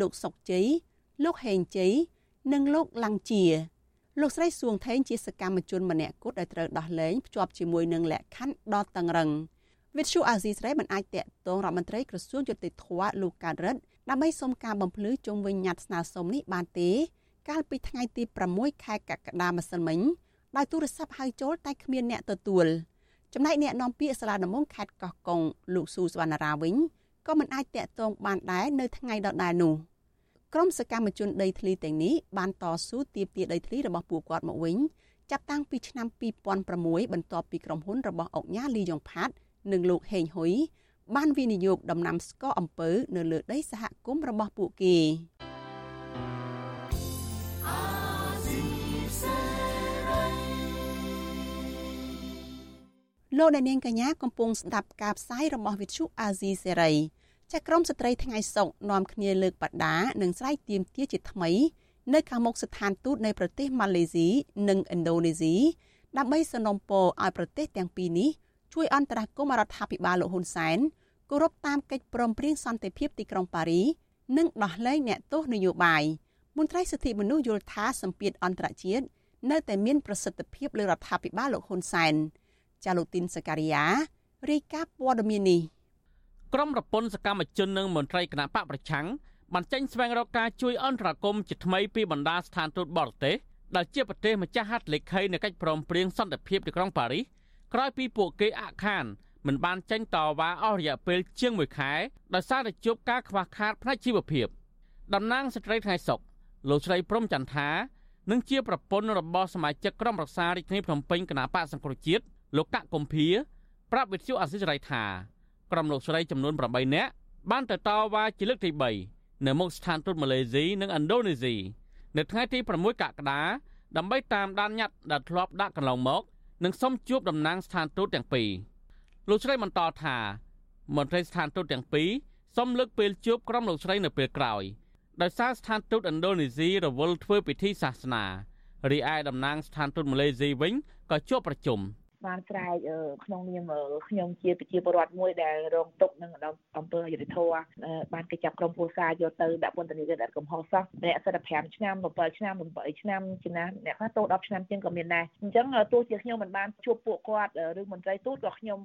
លោកសុកជ័យលោកហេងជ័យនិងលោកឡាំងជាលោកស្រីសួងថេងជាសកម្មជនម្នាក់គត់ដែលត្រូវដោះលែងភ្ជាប់ជាមួយនឹងលក្ខខណ្ឌដ៏តឹងរឹងវិទ្យុអាស៊ីស្រីមិនអាចតាក់ទងរដ្ឋមន្ត្រីក្រសួងយុតិធធលោកកើតរិទ្ធដើម្បីសុំការបំភ្លឺជុំវិញញត្តិស្នើសុំនេះបានទេ កាលពីថ្ងៃទី6ខែកក្កដាម្សិលមិញដោយទូរស័ព្ទហៅចូលតែគ្មានអ្នកទទួលចំណែកអ្នកនាំពាក្យសាលាដំបងខេត្តកោះកុងលោកស៊ូសវណ្ណារាវិញ ក៏មិនអាចតាក់ទងបានដែរនៅថ្ងៃដដែលនោះក្រុមសកម្មជនដីធ្លីទាំងនេះបានតស៊ូទាមទារដីធ្លីរបស់ពួកគាត់មកវិញចាប់តាំងពីឆ្នាំ2006បន្ទាប់ពីក្រុមហ៊ុនរបស់អុកញ៉ាលីយ៉ុងផាត់និងលោកហេងហ៊ុយបានវិនិយោគដំណាំស្ករអំពៅនៅលើដីសហគមន៍របស់ពួកគេ លោកអ្នកនាងកញ្ញាកំពុងស្ដាប់ការផ្សាយរបស់វិទ្យុអាស៊ីសេរីចាក្រមស្ត្រីថ្ងៃសុកនាំគ្នាលើកបដានិងស្រែកទាមទារជាថ្មី នៅខាងមុខស្ថានទូតនៃប្រទេសម៉ាឡេស៊ីនិងឥណ្ឌូនេស៊ីដើម្បីសនំពរឲ្យប្រទេសទាំងពីរនេះជួយអន្តរាគមន៍រដ្ឋាភិបាលលោកហ៊ុនសែនគោរពតាមកិច្ចព្រមព្រៀងសន្តិភាពទីក្រុងប៉ារីនិងដោះលែងអ្នកទោសនយោបាយមន្ត្រីសិទ្ធិមនុស្សយល់ថាសម្ពាធអន្តរជាតិនៅតែមានប្រសិទ្ធភាពលើរដ្ឋាភិបាលលោកហ៊ុនសែន ចាលូទីនសការីយ៉ារីកាព័ត៌មាននេះក្រមរពន្ធសកម្មជននិងមន្ត្រីគណៈបកប្រឆាំងបានចេញស្វែងរកការជួយអន្តរាគមន៍ជាថ្មីពីបណ្ដាស្ថានទូតបរទេសដែលជាប្រទេសម្ចាស់ហត្ថលេខីនៃកិច្ចព្រមព្រៀងសន្តិភាពទីក្រុងប៉ារីសក្រោយពីពួកគេអខានមិនបានចេញតវ៉ាអស់រយៈពេលជាង1ខែដោយសារតែជួបការខ្វះខាតផ្នែកជីវភាពតំណាងស្ត្រីថ្ងៃសុកលោកស្រីព្រំចន្ទថានិងជាប្រពន្ធរបស់សមាជិកក្រុមប្រឹក្សារាជធានីភ្នំពេញគណៈបកសង្គ្រោះជាតិ លោកកកកុម្ភាប្រាប់វិទ្យុអាស៊ីសេរីថាក្រុមលោកស្រីចំនួន8នាក់បានទៅតវ៉ាជាលើកទី3នៅមុខស្ថានទូតម៉ាឡេស៊ីនិងឥណ្ឌូនេស៊ីនៅថ្ងៃទី6កក្កដាដើម្បីតាមដានញត្តិដែលធ្លាប់ដាក់កន្លងមកនិងសុំជួបតំណាងស្ថានទូតទាំងពីរលោកស្រីបន្តថាមន្ត្រីស្ថានទូតទាំងពីរសុំលើកពេលជួបក្រុមលោកស្រីនៅពេលក្រោយដោយសារស្ថានទូតឥណ្ឌូនេស៊ីរវល់ធ្វើពិធីសាសនារីឯតំណាងស្ថានទូតម៉ាឡេស៊ីវិញក៏ជួបប្រជុំ។ បានស្រែកក្នុងនាមខ្ញុំជាប្រជាពលរដ្ឋមួយដែលរងទុកនឹងអំពើអយុត្តិធម៌បានគេចាប់ក្រុមគ្រួសារយកទៅដាក់ពន្ធនាគារដាក់កំហុសសោះអ្នកសិត5ឆ្នាំ7ឆ្នាំ8ឆ្នាំជាណាអ្នកខ្លះទោស10ឆ្នាំជាងក៏មានដែរអញ្ចឹងទោះជាខ្ញុំមិនបានជួបពួកគាត់ឬមន្ត្រីទូតក៏ខ្ញុំ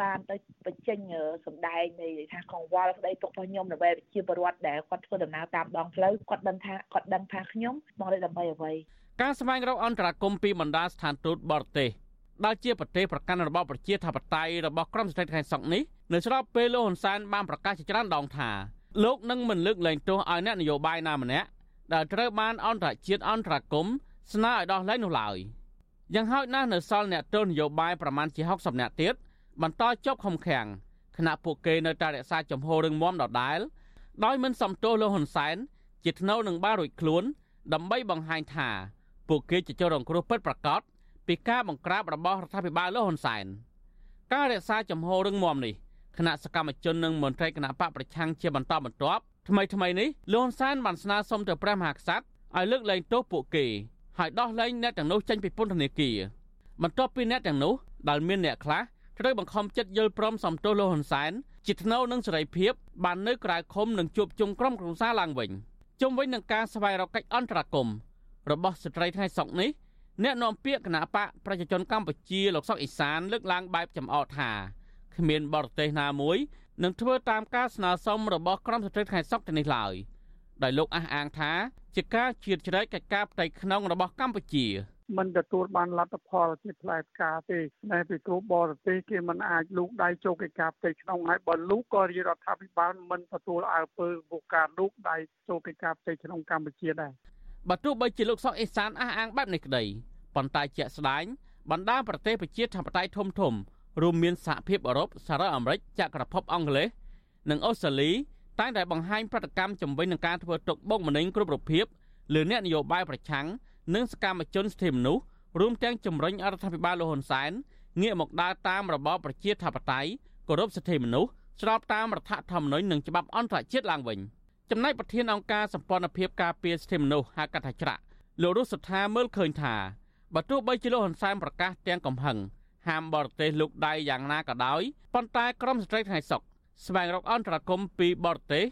បានទៅបញ្ចេញសម្ដែងនៃថាកង្វល់ក្តីទុករបស់ខ្ញុំដើម្បីជាពលរដ្ឋដែលគាត់ធ្វើដំណើរតាមដងផ្លូវគាត់ដឹងថាគាត់ដឹងថាខ្ញុំមកដើម្បីអ្វីការស្វែងរកអន្តរាគមពីបណ្ដាស្ថានទូតបរទេស ដែលជាប្រទេសប្រកាន់របបប្រជាធិបតេយ្យរបស់ក្រុមស្ថិតខែសុកនេះនៅស្របពេលលោកហ៊ុនសែនបានប្រកាសជាច្រើនដងថាលោកនឹងមិនលើកលែងទោសឲ្យអ្នកនយោបាយណាម្នាក់ដែលត្រូវបានអន្តរជាតិអន្តរាគមស្នើឲ្យដោះលែងនោះឡើយយ៉ាងហោចណាស់នៅសល់អ្នកទោសនយោបាយប្រមាណជា60នាក់ទៀតបន្តជាប់ឃុំឃាំងខណៈពួកគេនៅតែរក្សាចំហររឹងមាំដដែលដោយមិនសំទោសលោកហ៊ុនសែនជាថ្នូវនឹងបានរួចខ្លួនដើម្បីបង្ហាញថាពួកគេជាជនរងគ្រោះពិតប្រាកដ ពីការបង្ក្រាបរបស់រដ្ឋាភិបាលលោកហ៊ុនសែនការរក្សាចំហររឹងមាំនេះគណៈសកម្មជននិងមន្ត្រីគណៈបកប្រឆាំងជាបន្តបន្ទាប់ថ្មីថ្មីនេះលោកហ៊ុនសែនបានស្នើសុំទៅព្រះមហាក្សត្រឲ្យលើកលែងទោសពួកគេហើយដោះលែងអ្នកទាំងនោះចេញពីពន្ធនាគារបន្ទាប់ពីអ្នកទាំងនោះដែលមានអ្នកខ្លះត្រូវបង្ខំចិត្តយល់ព្រមសំទោសលោកហ៊ុនសែនជាថ្នូវនឹងសេរីភាពបាននៅក្រៅឃុំនិងជួបជុំក្រុមគ្រួសារឡើងវិញជុំវិញនឹងការស្វែងរកកិច្ចអន្តរាគមន៍របស់ស្ត្រីថ្ងៃសុកនេះ អ្នកនាំពាក្យគណៈបកប្រជាជនកម្ពុជាលោកសុកអេសានលើកឡើងបែបចំអកថាគ្មានបរទេសណាមួយនឹងធ្វើតាមការស្នើសុំរបស់ក្រុមស្ត្រីថ្ងៃសុកទៅនេះឡើយដោយលោកអះអាងថា ជាការជៀតជ្រែកកិច្ចការផ្ទៃក្នុងរបស់កម្ពុជាមិនទទួលបានលទ្ធផលជាផ្លែផ្កាទេតែពីគ្រូបរទេសគេមិនអាចលូកដៃចូលកិច្ចការផ្ទៃក្នុងហើយបើលូកក៏រាជរដ្ឋាភិបាលមិនទទួលអើពើវការលូកដៃចូលកិច្ចការផ្ទៃក្នុងកម្ពុជាដែរ បើទោះបីជាលោកសុកអេសានអះអាងបែបនេះក្តីប៉ុន្តែជាក់ស្ដែងបណ្ដាប្រទេសប្រជាធិបតេយ្យធំធំរួមមានសហភាពអឺរ៉ុបសហរដ្ឋអាមេរិកចក្រភពអង់គ្លេសនិងអូស្ត្រាលីតែងតែបង្ហាញប្រតិកម្មជំវិញនឹងការធ្វើទុកបុកម្នេញគ្រប់រូបភាពលើអ្នកនយោបាយប្រឆាំងនិងសកម្មជនសិទ្ធិមនុស្សរួមទាំងជំរុញរដ្ឋាភិបាលលហ៊ុនសែនងាកមកដើរតាមរបបប្រជាធិបតេយ្យគោរពសិទ្ធិមនុស្សស្របតាមរដ្ឋធម្មនុញ្ញនិងច្បាប់អន្តរជាតិឡើងវិញ ចំណែកប្រធានអង្គការសម្ព័ន្ធភាពការពារសិទ្ធិមនុស្សហៅកាត់ថាច្រាក់លោករស់សុថាមើលឃើញថាបើទោះបីជាលោកហ៊ុនសែនប្រកាសទាំងកំហឹងហាមបរទេសលោកដៃយ៉ាងណាក៏ដោយប៉ុន្តែក្រមស្ត្រីថ្ងៃសុកស្វែងរកអន្តរាគមពីបរទេស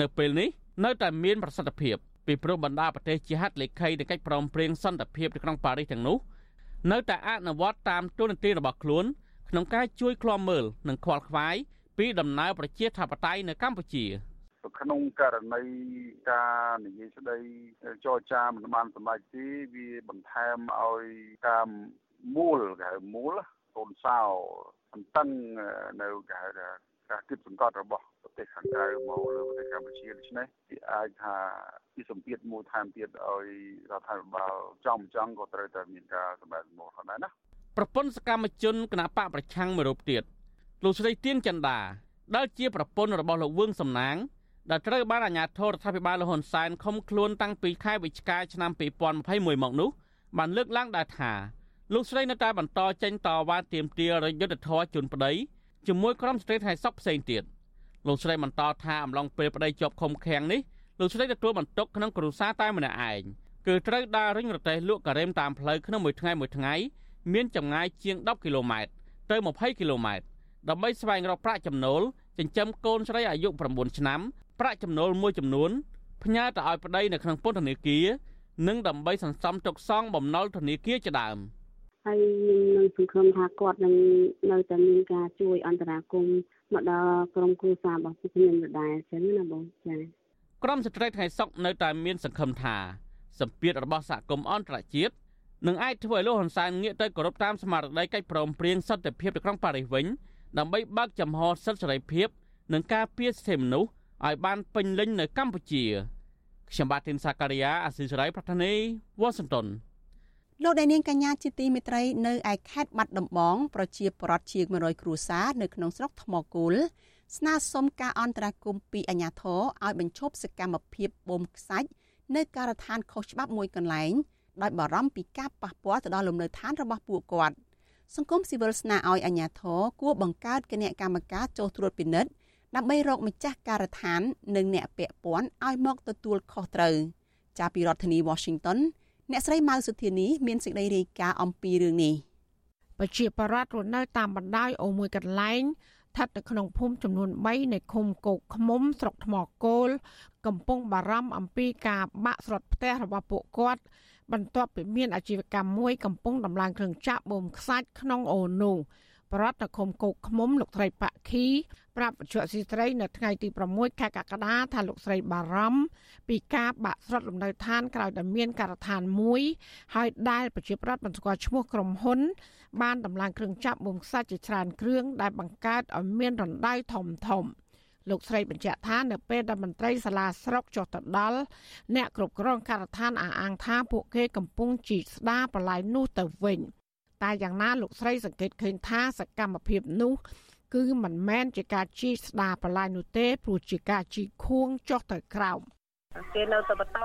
នៅពេលនេះនៅតែមានប្រសិទ្ធភាពពីព្រោះបណ្ដាប្រទេសជាហត្ថលេខីនៃកិច្ចព្រមព្រៀងសន្តិភាពនៅក្នុងប៉ារីសទាំងនោះនៅតែអនុវត្តតាមទូននីតិរបស់ខ្លួនក្នុងការជួយឃ្លាំមើលនិងខ្វល់ខ្វាយពីដំណើរប្រជាធិបតេយ្យនៅកម្ពុជា ក្នុងករណីការនិយាយស្ដីចរចាមិនបានសម្រេចទេវាបន្ថែមឲ្យតាមមូលគេហៅមូលកូនសោអន្តឹងនៅគេហៅថាការគិតសង្កត់របស់ប្រទេសខាងក្រៅមកលើប្រទេសកម្ពុជាដូច្នេះវាអាចថាជាសម្ពាធមួយថែមទៀតឲ្យរដ្ឋាភិបាលចំចង់ក៏ត្រូវតែមានការសម្ដែងសម្បូរផងដែរណាប្រពន្ធសកម្មជនគណៈបកប្រឆាំងមួយរូបទៀតលោកស្រីទៀនចន្ទាដែលជាប្រពន្ធរបស់លោកវឿងសំណាង ដែលត្រូវបានអាជ្ញាធររដ្ឋាភិបាលលហ៊ុនសែនឃុំខ្លួនតាំងពីខែវិច្ឆិកាឆ្នាំ2021មកនោះបានលើកឡើងដែរថាលោកស្រីនៅតែបន្តចេញតវ៉ាទាមទាររយុទ្ធធរជន់ប្តីជាមួយក្រុមស្ត្រីថៃសក់ផ្សេងទៀតលោកស្រីបន្តថាអំឡុងពេលប្តីជាប់ឃុំឃាំងនេះលោកស្រីទទួលបន្ទុកក្នុងគ្រួសារតែម្នាក់ឯងគឺត្រូវដើររុញរទេះលក់ការ៉េមតាមផ្លូវក្នុងមួយថ្ងៃមួយថ្ងៃមានចម្ងាយជាង10គីឡូម៉ែត្រទៅ20គីឡូម៉ែត្រដើម្បីស្វែងរកប្រាក់ចំណូលចិញ្ចឹមកូនស្រីអាយុ9ឆ្នាំ ប្រាក់ចំណូលមួយចំនួនផ្ញើទៅឲ្យប្តីនៅក្នុងពន្ធនាគារនិងដើម្បីសន្សំទុកសងបំណុលធនាគារជាដើម។ហើយនឹងសង្ឃឹមថាគាត់នឹងនៅតែមានការជួយអន្តរាគមន៍មកដល់ក្រុមគ្រួសាររបស់ខ្ញុំដដែលអញ្ចឹងណាបងចា៎ក្រុមស្ត្រីថ្ងៃសុកនៅតែមានសង្ឃឹមថាសម្ពាធរបស់សហគមន៍អន្តរជាតិនឹងអាចធ្វើឲ្យលោកហ៊ុនសែនងាកទៅគោរពតាមស្មារតីកិច្ចព្រមព្រៀងសន្តិភាពនៅក្នុងប៉ារីសវិញដើម្បីបើកចំហសិទ្ធិសេរីភាពនិងការពារសិទ្ធិមនុស្ស ឲ្យបានពេញលេញនៅកម្ពុជាខ្ញុំបាទធីនសាការីយ៉ាអស៊ីសេរីប្រធានីវ៉ាស៊ីនតោនលោកអ្នកនាងកញ្ញាជាទីមេត្រីនៅឯខេត្តបាត់ដំបងប្រជាពលរដ្ឋជាង100គ្រួសារនៅក្នុងស្រុកថ្មគូលស្នើសុំការអន្តរាគមន៍ពីអាជ្ញាធរឲ្យបញ្ឈប់សកម្មភាពបូមខ្សាច់នៅការដ្ឋានខុសច្បាប់មួយកន្លែងដោយបារម្ភពីការប៉ះពាល់ទៅដល់លំនៅឋានរបស់ពួកគាត់សង្គមស៊ីវិលស្នើឲ្យអាជ្ញាធរគួរបង្កើតគណៈកម្មការចូលត្រួតពិនិត្យ ដើម្បីរកម្ចាស់ការដ្ឋាន និងអ្នកពាក់ព័ន្ធឲ្យមកទទួលខុសត្រូវចាប់ពីរដ្ឋធានី Washington អ្នកស្រីម៉ៅសុធានីមានសេចក្តីរាយការណ៍អំពីរឿងនេះប្រជាពលរដ្ឋរស់នៅតាមបណ្ដោយអូមួយកន្លែងស្ថិតនៅក្នុងភូមិចំនួន3នៃឃុំគោកឃ្មុំស្រុកថ្មគោលកំពុងបារម្ភអំពីការបាក់ស្រុតផ្ទះរបស់ពួកគាត់បន្ទាប់ពីមានអាជីវកម្មមួយកំពុងដំឡើងគ្រឿងចាក់បូមខ្សាច់ក្នុងអូនោះ ប្រដ្ឋនៅឃុំគោកឃ្មុំលោកត្រីប៉ាក់ខីប្រាប់វិទ្យុស៊ីស្រីនៅថ្ងៃទី6ខែកក្កដាថាលោកស្រីបារម្ភពីការបាក់ស្រុតលំនៅឋានក្រោយតែមានការដ្ឋានមួយហើយដែលប្រជាប្រដ្ឋមិនស្គាល់ឈ្មោះក្រុមហ៊ុន បានដំឡើងគ្រឿងចាប់មុំខ្សាច់ជាច្រើនគ្រឿងដែលបង្កើតឲ្យមានរណ្ដៅធំធំលោកស្រីបញ្ជាក់ថានៅពេលដែលមន្ត្រីសាលាស្រុកចុះទៅដល់អ្នកគ្រប់គ្រងការដ្ឋានអះអាងថាពួកគេកំពុងជីកស្ដារបន្លាយនោះទៅវិញ តែយ៉ាងណាលោកស្រីសង្កេតឃើញថាសកម្មភាពនោះគឺមិនមែនជាការជីកស្ដារបន្លាយនោះទេព្រោះជាការជីកខួងចុះទៅក្រោមគេនៅតែបន្ត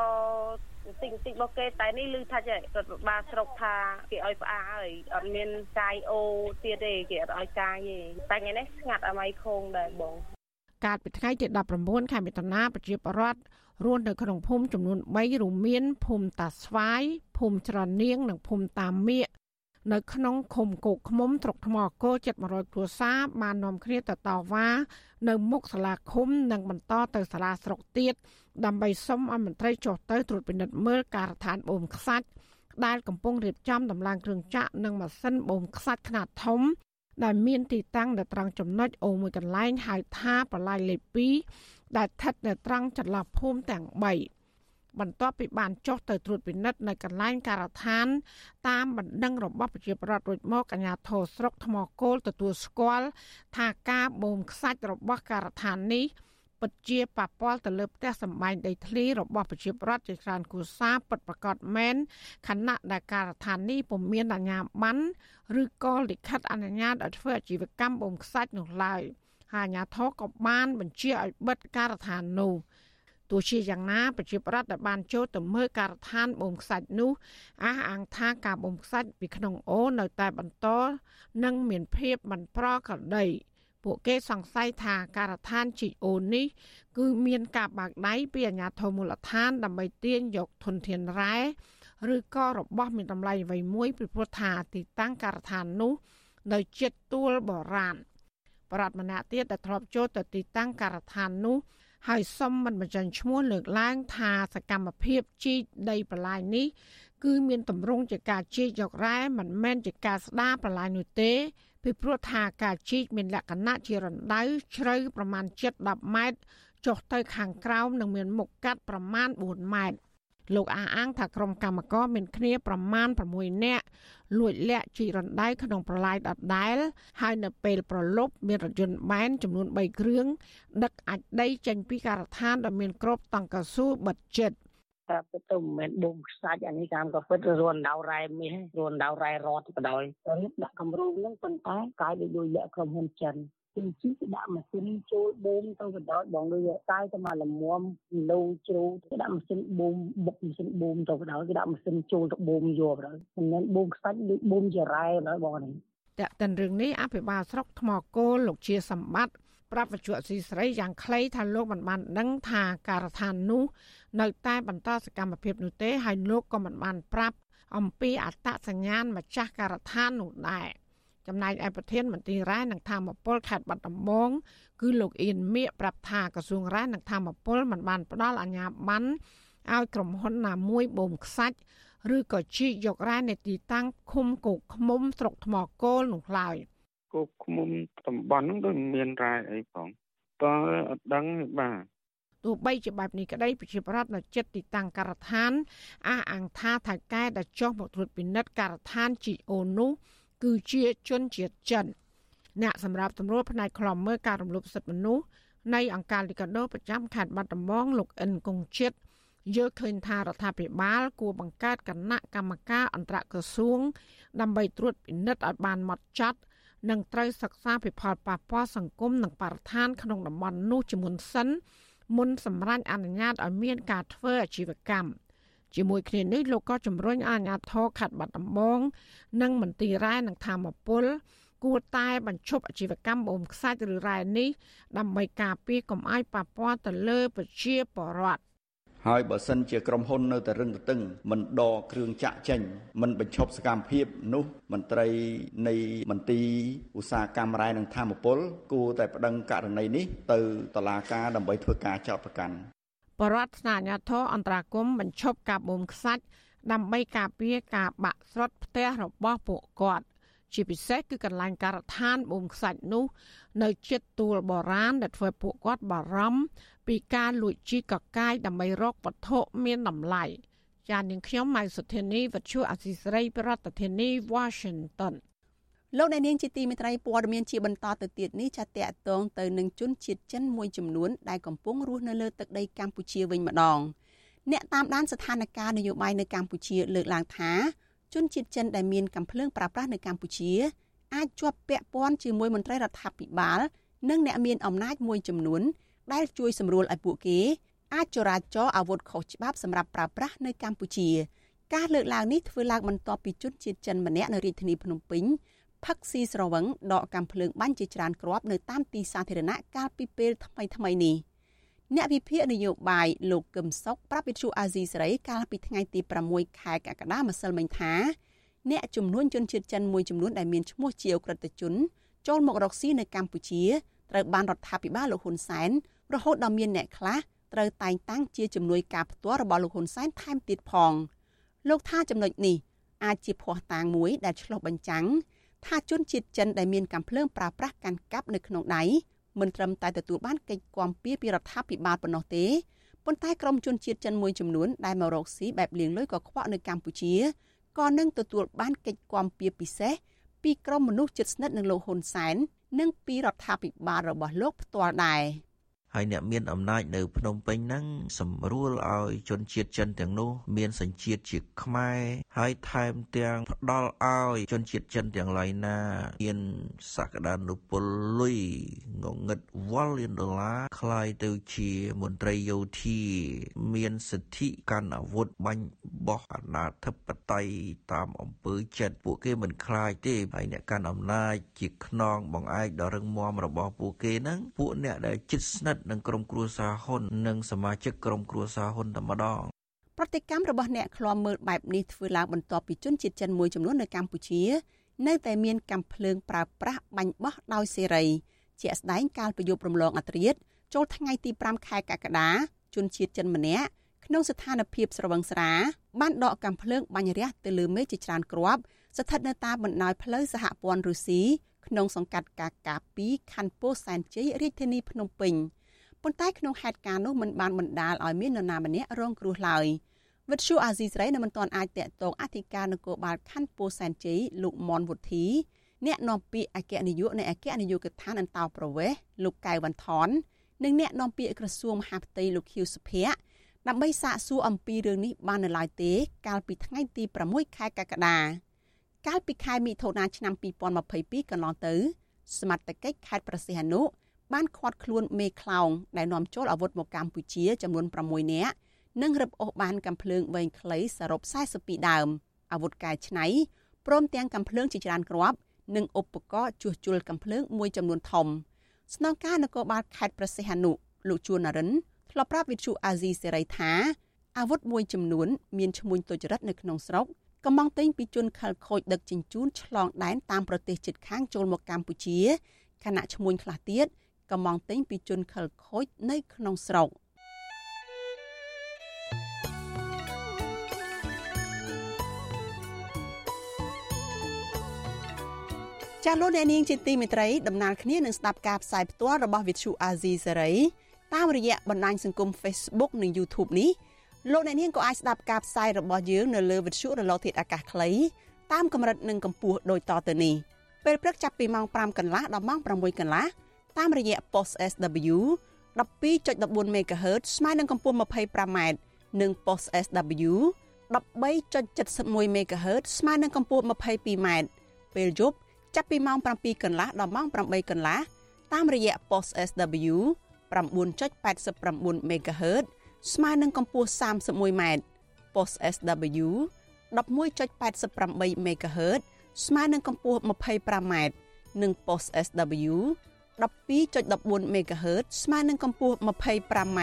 បន្តិចបន្តិចរបស់គេតែនេះឮថាចេះរដ្ឋបាលស្រុកថាគេឲ្យផ្អាហើយអត់មានកាយអូទៀតទេគេអត់ឲ្យកាយទេតែថ្ងៃនេះស្ងាត់អមៃខងដែរបងកាលពីថ្ងៃទី19ខែមិថុនាប្រជាពលរដ្ឋរស់នៅក្នុងភូមិចំនួន3រួមមានភូមិតាស្វាយភូមិច្រនៀងនិងភូមិតាមៀក នៅក្នុងឃុំគោកឃុំត្រុកថ្មគោជិត100គ្រួសារបាននាំគ្នាទៅតវ៉ានៅមុខសាលាឃុំនិងបន្តទៅសាលាស្រុកទៀតដើម្បីសុំឲ្យមន្ត្រីចុះទៅត្រួតពិនិត្យមើលការដ្ឋានបូមខ្សាច់ដែលកំពុងរៀបចំដំឡើងគ្រឿងចាក់និងម៉ាស៊ីនបូមខ្សាច់ខ្នាតធំដែលមានទីតាំងនៅត្រង់ចំណុចអូមួយកន្លែងហៅថាប្រឡាយលេខ2ដែលស្ថិតនៅត្រង់ចន្លោះភូមិទាំង3 បន្ទាប់ពីបានចុះទៅត្រួតពិនិត្យនៅកន្លែងការដ្ឋាន តាមបណ្ដឹងរបស់ប្រជាពលរដ្ឋរួចមកអាជ្ញាធរស្រុកថ្មគោលទទួលស្គាល់ថាការបូមខ្សាច់របស់ការដ្ឋាននេះពិតជាប៉ះពាល់ទៅលើផ្ទះសម្បែងដីធ្លីរបស់ប្រជាពលរដ្ឋជាច្រើនគូសាពិតប្រកបមែនខណៈដែលការដ្ឋាននេះពុំមានអាជ្ញាប័ណ្ណឬក៏លិខិតអនុញ្ញាតឲ្យធ្វើអាជីវកម្មបូមខ្សាច់នោះឡើយហើយអាជ្ញាធរក៏បានបញ្ជាឲ្យបិទការដ្ឋាននោះ ទោះជាយ៉ាងណាប្រជាប្រដ្ឋដែលបានចូលទៅមើលការដ្ឋានបូមខ្សាច់នោះអះអាងថាការបូមខ្សាច់ពីក្នុងអូនៅតែបន្តនិងមានភាពមិនប្រក្រតីពួកគេសង្ស័យថាការដ្ឋានជីអូននេះ គឺមានការបាក់ដៃពីអាជ្ញាធរមូលដ្ឋាន ដើម្បីទាញយកធនធានរ៉ែឬក៏របស់មានតម្លៃអ្វីមួយពីព្រោះថាទីតាំងការដ្ឋាននោះ នៅជិតទួលបរាណប្រដ្ឋម្នាក់ទៀតដែលធ្លាប់ចូលទៅទីតាំងការដ្ឋាននោះ ហើយសុំមិនបញ្ចេញឈ្មោះលើកឡើងថាសកម្មភាពជីកដីប្រឡាយនេះ គឺមានតម្រង់ជាការជីកយករ៉ែមិនមែនជាការស្ដារប្រឡាយនោះទេពីព្រោះថាការជីកមានលក្ខណៈជារណ្ដៅជ្រៅប្រមាណ7-10ម៉ែត្រចុះទៅខាងក្រោមនិងមានមុខកាត់ប្រមាណ4ម៉ែត្រ លោកអះអាងថាក្រុមកម្មករមានគ្នាប្រមាណ6នាក់លួចលាក់ជីករណ្ដៅក្នុងប្រឡាយដដែល ហើយនៅពេលប្រលប់មានរថយន្តបែនចំនួន3គ្រឿងដឹកអាចដីចេញពីការដ្ឋានដែលមានគ្របតង់កស៊ូបិទជិតតែពិតទៅមិនមែនបូមខ្សាច់អានេះតាមក៏ពិតរួនដៅរ៉ែមាសរួនដៅរ៉ែរត់ក៏ដោយរៀបដាក់គម្រោងហ្នឹងប៉ុន្តែកាយដូចលក្ខក្រុមហ៊ុនចិន ពីជីកដាក់ម៉ាស៊ីនចូលបូមទៅបណ្ដោយបងលុយតែទៅមកលមុំលោជ្រូគេដាក់ម៉ាស៊ីនបូមបុកម៉ាស៊ីនបូមទៅបណ្ដោយគេដាក់ម៉ាស៊ីនចូលទៅបូមយកបណ្ដោយមិនមែនបូមខ្សាច់ដូចបូមជារ៉ែបណ្ដោយបងនេះតែកតិនរឿងនេះអភិបាលស្រុកថ្មគោលលោកជាសម្បត្តិប្រាប់វិជ្ជាស៊ីស្រីយ៉ាងខ្លីថាលោកមិនបានដឹងថាការដ្ឋាននោះនៅតែបន្តសកម្មភាពនោះទេហើយលោកក៏មិនបានប្រាប់អំពីអត្តសញ្ញាណម្ចាស់ការដ្ឋាននោះដែរ ចំណែកឯប្រធានមន្ត្រីរ៉ែនិងធម្មពលខេត្តបាត់ដំបងគឺលោកអៀនមៀកប្រាប់ថាក្រសួងរ៉ែនិងធម្មពលមិនបានផ្ដល់អាជ្ញាប័ណ្ណឲ្យក្រុមហ៊ុនណាមួយបូមខ្សាច់ឬក៏ជីកយករ៉ែនៅទីតាំងឃុំគោកឃុំស្រុកថ្មគោលនោះឡើយគោកឃុំតំបន់នោះដូចមានរ៉ែអីផងតើអត់ដឹងបាទទោះបីជាបែបនេះក្តីប្រជាប្រដ្ឋនៅចិត្តទីតាំងការដ្ឋានអះអាងថាថៅកែដែលចុះមកត្រួតពិនិត្យការដ្ឋានជីអូនោះ គឺជាជនជាតិចិនអ្នកសម្រាប់សម្រួលផ្នែកខ្លំមើលការរំលោភសិទ្ធិមនុស្សនៃអង្គការលីកាដូប្រចាំខេត្តបាត់ដំបងលោកអិនកុងជាតិយល់ឃើញថារដ្ឋាភិបាល គួរបង្កើតគណៈកម្មការអន្តរក្រសួង ដើម្បីត្រួតពិនិត្យឲ្យបានម៉ត់ចត់និងត្រូវសិក្សាពីផលប៉ះពាល់សង្គមនិងបរិស្ថានក្នុងតំបន់នោះជាមុនសិនមុនសម្រាប់អនុញ្ញាតឲ្យមានការធ្វើអាជីវកម្ម ជាមួយគ្នានេះលោកក៏ជំរុញអាជ្ញាធរខេត្តបាត់ដំបងនិងមន្ទីររ៉ែនិងធម្មពលគួរតែបញ្ឈប់អាជីវកម្មបូមខ្សាច់ឬរ៉ែនេះដើម្បីការពារកុំឲ្យប៉ះពាល់ទៅលើប្រជាពលរដ្ឋហើយបើសិនជាក្រុមហ៊ុននៅតែរឹងទទឹងមិនដកគ្រឿងចាក់ចេញមិនបញ្ឈប់សកម្មភាពនោះមន្ត្រីនៃមន្ទីរឧស្សាហកម្មរ៉ែនិងធម្មពលគួរតែប្តឹងករណីនេះទៅតុលាការដើម្បីធ្វើការចោទប្រកាន់ បរដ្ឋស្នាញាធរអន្តរាគមបញ្ឈប់ការបូមខ្សាច់ដើម្បីការពារការបាក់ស្រុតផ្ទះរបស់ពួកគាត់ជាពិសេសគឺកន្លែងការដ្ឋានបូមខ្សាច់នោះ នៅជិតទួលបរានដែលធ្វើពួកគាត់បារម្ភពីការលួចជីកកាយដើម្បីរកវត្ថុមានតម្លៃចាននាងខ្ញុំម៉ៃសុធានីវັດឈូអសីស្រីប្រធានាធិបតី Washington លោកអ្នកនាងជាទីមេត្រីព័ត៌មានជាបន្តទៅទៀតនេះចាតកតងទៅនឹងជនជាតិចិនមួយចំនួនដែលកំពុងរស់នៅលើទឹកដីកម្ពុជាវិញម្ដងអ្នកតាមដានស្ថានភាពនយោបាយនៅកម្ពុជាលើកឡើងថាជនជាតិចិនដែលមានកំភ្លើងប្រើប្រាស់នៅកម្ពុជា អាចជាប់ពាក់ព័ន្ធជាមួយមន្ត្រីរដ្ឋាភិបាលនិងអ្នកមានអំណាចមួយចំនួន ដែលជួយសម្រួលឲ្យពួកគេអាចចរាចរអាវុធខុសច្បាប់សម្រាប់ប្រើប្រាស់នៅកម្ពុជា ការលើកឡើងនេះធ្វើឡើងបន្ទាប់ពីជនជាតិចិនម្នាក់នៅរាជធានីភ្នំពេញ ផឹកស៊ីស្រវឹងដកកាំភ្លើងបាញ់ជាច្រើនគ្រាប់នៅតាមទីសាធារណៈកាលពីពេលថ្មីថ្មីនេះអ្នកវិភាគនយោបាយលោកកឹមសុខប្រាប់វិទ្យុអាស៊ីសេរីកាលពីថ្ងៃទី6ខែកក្កដាម្សិលមិញថាអ្នកចំនួនជនជាតិចិនមួយចំនួនដែលមានឈ្មោះជាអក្រិតជនចូលមករកស៊ីនៅកម្ពុជាត្រូវបានរដ្ឋាភិបាលលោកហ៊ុនសែនរហូតដល់មានអ្នកខ្លះត្រូវតែងតាំងជាជំនួយការផ្ទាល់របស់លោកហ៊ុនសែនថែមទៀតផងលោកថាចំណុចនេះអាចជាភ័ស្តុតាងមួយដែលឆ្លុះបញ្ចាំង ថាជនជាតិចិនដែលមានកាំភ្លើងប្រើប្រាស់កាន់កាប់នៅក្នុងដៃមិនត្រឹមតែទទួលបានកិច្ចគាំពៀពីរដ្ឋាភិបាលប៉ុណ្ណោះទេប៉ុន្តែក្រុមជនជាតិចិនមួយចំនួនដែលមករកស៊ីបែបលៀងលុយកខ្វក់នៅកម្ពុជាក៏នឹងទទួលបានកិច្ចគាំពៀពិសេសពីក្រុមមនុស្សជិតស្និទ្ធនឹងលោកហ៊ុនសែននិងពីរដ្ឋាភិបាលរបស់លោកផ្ទាល់ដែរ។ ហើយអ្នកមានអំណាចនៅភ្នំពេញហ្នឹងសម្រួលឲ្យជនជាតិចិនទាំងនោះមានសញ្ជាតិជាខ្មែរហើយថែមទាំងផ្ដល់ឲ្យជនជាតិចិនទាំងឡាយណាមានសក្តានុពលលុយងងឹតវ៉លលានដុល្លារคล้ายទៅជាមន្ត្រីយោធាមានសិទ្ធិកាន់អាវុធបាញ់បោះអាណាធិបតេយ្យតាមអំពើចិត្តពួកគេមិនខ្លាចទេហើយអ្នកកាន់អំណាចជាខ្នងបង្អែកដ៏រឹងមាំរបស់ពួកគេហ្នឹងពួកអ្នកដែលជិតស្និទ្ធ និងក្រុមគ្រួសារហ៊ុននិងសមាជិកក្រុមគ្រួសារហ៊ុនតែម្ដងប្រតិកម្មរបស់អ្នកឃ្លាំមើលបែបនេះធ្វើឡើងបន្ទាប់ពីជនជាតិចិនមួយចំនួននៅកម្ពុជា នៅតែមានកាំភ្លើងប្រើប្រាស់បាញ់បោះដោយសេរីជាក់ស្ដែងកាលពីយប់រំលងអត្រាតចូលថ្ងៃទី5ខែកក្កដាជនជាតិចិនម្នាក់ក្នុងស្ថានភាពស្រវឹងស្រាបានដកកាំភ្លើងបាញ់រះទៅលើមេឃជាច្រើនគ្រាប់ស្ថិតនៅតាមបណ្ដោយផ្លូវសហព័ន្ធរុស្ស៊ីក្នុងសង្កាត់កាកា2ខណ្ឌពោធិ៍សែនជ័យរាជធានីភ្នំពេញ ប៉ុន្តែក្នុងហេតុការណ៍នោះមិនបានបណ្ដាលឲ្យមាននរណាម្នាក់រងគ្រោះឡើយវិទ្យុអាស៊ីសេរីនៅមិនទាន់អាចតាក់ទងអធិការនគរបាលខណ្ឌពោធិ៍សែនជ័យលោកមនវុធី អ្នកនាំពាក្យអគ្គនាយកនៃអគ្គនាយកដ្ឋានអន្តោប្រវេសន៍លោកកៅវ៉ាន់ថននិងអ្នកនាំពាក្យក្រសួងមហាផ្ទៃលោកខៀវសុភ័ក្រដើម្បីសាកសួរអំពីរឿងនេះបាននៅឡើយទេ កាលពីថ្ងៃទី6ខែកក្កដាកាលពីខែមិថុនាឆ្នាំ2022កន្លងទៅសមត្ថកិច្ចខេត្តប្រសិទ្ធនុ បានឃាត់ខ្លួនមេខ្លោងដែលនាំចូលអាវុធមកកម្ពុជាចំនួន6នាក់និងរឹបអូសបានកាំភ្លើងវែងខ្លីសរុប42ដើមអាវុធកែច្នៃព្រមទាំងកាំភ្លើងជាច្រើនគ្រាប់និងឧបករណ៍ជួសជុលកាំភ្លើងមួយចំនួនធំស្នងការនគរបាលខេត្តប្រសិទ្ធនុលោកជួននរិនធ្លាប់ប្រាប់វិទ្យុអាស៊ីសេរីថាអាវុធមួយចំនួនមានឈ្មោះទុច្ចរិតនៅក្នុងស្រុកកំងទិញពីជនខិលខូចដឹកជញ្ជូនឆ្លងដែនតាមប្រទេសជិតខាងចូលមកកម្ពុជាខណៈឈ្មោះខ្លះទៀត កំងទិញពីជនខិលខូចនៅក្នុងស្រុកចាលោកអ្នកនាងជាទីមេត្រីដំណើរគ្នានឹងស្ដាប់ការផ្សាយផ្ទាល់របស់វិទ្យុអាស៊ីសេរីតាមរយៈបណ្ដាញសង្គម Facebook និង YouTube នេះលោកអ្នកនាងក៏អាចស្ដាប់ការផ្សាយរបស់យើងនៅលើវិទ្យុរលកធាតុអាកាសខ្លីតាមកម្រិតនិងកម្ពស់ដូចតទៅនេះពេលព្រឹកចាប់ពីម៉ោង5កន្លះដល់ម៉ោង6កន្លះ តាមរយៈ post SW 12.14 MHz ស្មើនឹងកម្ពស់ 25m និង post SW 13.71 MHz ស្មើនឹងកម្ពស់ 22m ពេលយប់ចាប់ពីម៉ោង7កន្លះដល់ម៉ោង8កន្លះតាមរយៈ post SW 9.89 MHz ស្មើនឹងកម្ពស់ 31m post SW 11.88 MHz ស្មើនឹងកម្ពស់ 25m និង post SW 12.14 MHz ស្មើនឹងកម្ពស់ 25m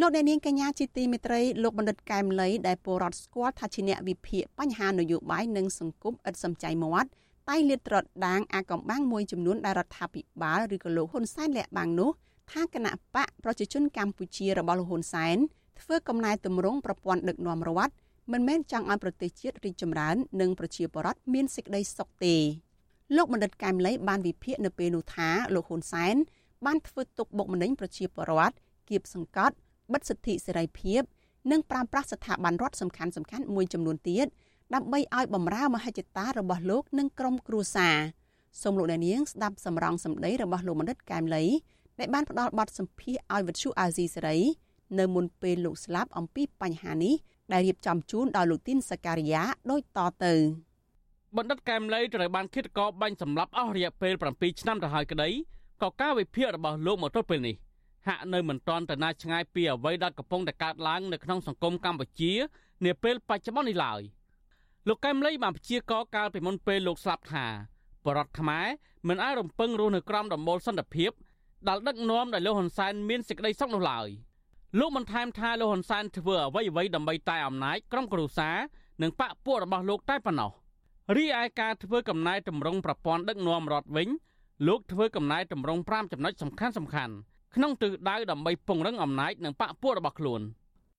លោកអ្នកនាងកញ្ញាជាទីមេត្រីលោកបណ្ឌិតកែមលីដែលពលរដ្ឋស្គាល់ថាជាអ្នកវិភាគបញ្ហានយោបាយនិងសង្គមឥតសំចៃមាត់តែលាតត្រដាងអាកំបាំងមួយចំនួនដែលរដ្ឋាភិបាលឬក៏លោកហ៊ុនសែនលាក់បាំងនោះថាគណៈបកប្រជាជនកម្ពុជារបស់លោកហ៊ុនសែនធ្វើកំណែតម្រង់ប្រព័ន្ធដឹកនាំរដ្ឋ មិនមែនចង់ឲ្យប្រទេសជាតិរីកចម្រើន និងប្រជាពលរដ្ឋមានសេចក្តីសុខទេលោកបណ្ឌិតកែមលីបានវិភាគនៅពេលនោះថាលោកហ៊ុនសែនបានធ្វើទុកបុកម្នេញប្រជាពលរដ្ឋគៀបសង្កត់បិទសិទ្ធិសេរីភាពនិងប្រាំប្រាស់ស្ថាប័នរដ្ឋសំខាន់សំខាន់មួយចំនួនទៀតដើម្បីឲ្យបំរើមហិច្ឆតារបស់លោកនិងក្រុមគ្រួសារសូមលោកអ្នកនាងស្ដាប់សម្រងសម្ដីរបស់លោកបណ្ឌិតកែមលីដែលបានផ្ដល់បទសម្ភាសន៍ឲ្យវិទ្យុអាស៊ីសេរីនៅមុនពេលលោកស្លាប់អំពីបញ្ហានេះ ដែលរៀបចំជូនដោយលោកទីនសការីយ៉ាដូចតទៅបណ្ឌិតកែមលីត្រូវបានឃាតករបាញ់សម្លាប់អស់រយៈពេល7ឆ្នាំទៅហើយក្តីក៏ការវិភាគរបស់លោកមកទល់ពេលនេះហាក់នៅមិនទាន់ទៅណាឆ្ងាយពីអ្វីដែលកំពុងតែកើតឡើងនៅក្នុងសង្គមកម្ពុជានាពេលបច្ចុប្បន្ននេះឡើយលោកកែមលីបានព្យាករកាលពីមុនពេលលោកស្លាប់ថាបរដ្ឋខ្មែរមិនអាចរំពឹងរស់នៅក្រោមដំបូលសន្តិភាពដែលដឹកនាំដោយលោកហ៊ុនសែនមានសេចក្តីសុខនោះឡើយ លោកបានថែមថាលោកហ៊ុនសែនធ្វើអ្វីអ្វីដើម្បីតែអំណាចក្រុមគ្រួសារនិងបកពួករបស់លោកតែប៉ុណ្ណោះរីឯការធ្វើកំណែតម្រង់ប្រព័ន្ធដឹកនាំរដ្ឋវិញលោកធ្វើកំណែតម្រង់5ចំណុចសំខាន់សំខាន់ក្នុងទិសដៅដើម្បីពង្រឹងអំណាចនិងបកពួករបស់ខ្លួន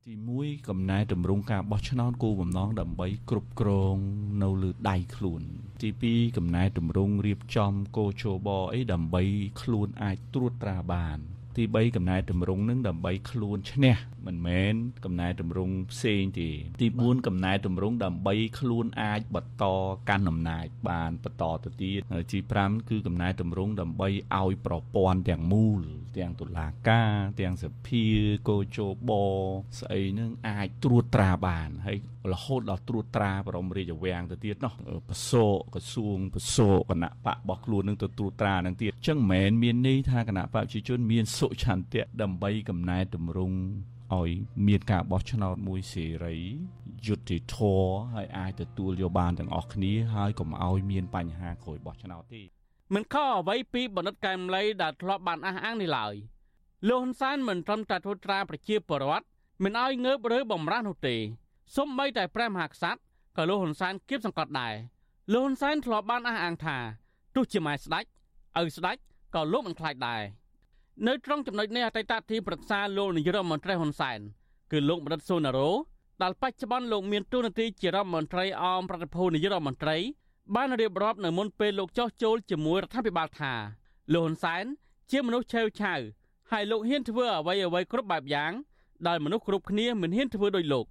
ទី1កំណែតម្រង់ការបោះឆ្នោតគោលបំណងដើម្បីគ្រប់គ្រងនៅលើដៃខ្លួន ទី2កំណែតម្រង់រៀបចំកោជបអីដើម្បីខ្លួនអាចត្រួតត្រាបាន ទី3កំណែតម្រង់នឹងដើម្បីខ្លួនឈ្នះមិនមែនកំណែតម្រង់ផ្សេងទេទី4កំណែតម្រង់ដើម្បីខ្លួនអាចបន្តកាន់អំណាចបានបន្តទៅទៀតទី5គឺកំណែតម្រង់ដើម្បីឲ្យប្រព័ន្ធទាំងមូល ទាំងតុលាការទាំងសភាកោជបស្អីនឹងអាចត្រួតត្រាបានហើយរហូតដល់ត្រួតត្រាបរមរាជវាំងទៅទៀតនោះបសោក្រសួងបសោគណៈបករបស់ខ្លួននឹងទៅត្រួតត្រានឹងទៀតអញ្ចឹងមិនមែនមានន័យថាគណៈបកប្រជាជនមានសុឆន្ទៈដើម្បីកំណែតម្រង់ឲ្យមានការបោះឆ្នោតមួយសេរីយុត្តិធម៌ហើយអាចទទួលយកបានទាំងអស់គ្នាហើយកុំឲ្យមានបញ្ហាក្រោយបោះឆ្នោតទេមិនខុសអ្វីពីបណ្ឌិតកែមលីដែលធ្លាប់បានអះអាងនេះឡើយលោកហ៊ុនសែនមិនត្រឹមតែធ្វើត្រាប្រជាពលរដ្ឋមិនឲ្យងើបឬបំរាស់នោះទេ សូម្បីតែព្រះមហាក្សត្រក៏លោកហ៊ុនសែនគៀបសង្កត់ដែរលោកហ៊ុនសែនធ្លាប់បានអះអាងថាទោះជាម៉ែស្ដេចឪស្ដេចក៏លោកមិនខ្លាចដែរនៅត្រង់ចំណុចនេះអតីតទីប្រឹក្សាលោកនាយរដ្ឋមន្ត្រីហ៊ុនសែនគឺលោកបណ្ឌិតស៊ូណារ៉ូដែលបច្ចុប្បន្នលោកមានតួនាទីជារដ្ឋមន្ត្រីអមប្រតិភូនាយរដ្ឋមន្ត្រីបានរៀបរាប់នៅមុនពេលលោកចោះចូលជាមួយរដ្ឋាភិបាលថាលោកហ៊ុនសែនជាមនុស្សឆេវឆាវហើយលោកហ៊ានធ្វើអ្វីអ្វីគ្រប់បែបយ៉ាងដែលមនុស្សគ្រប់គ្នាមិនហ៊ានធ្វើដោយលោក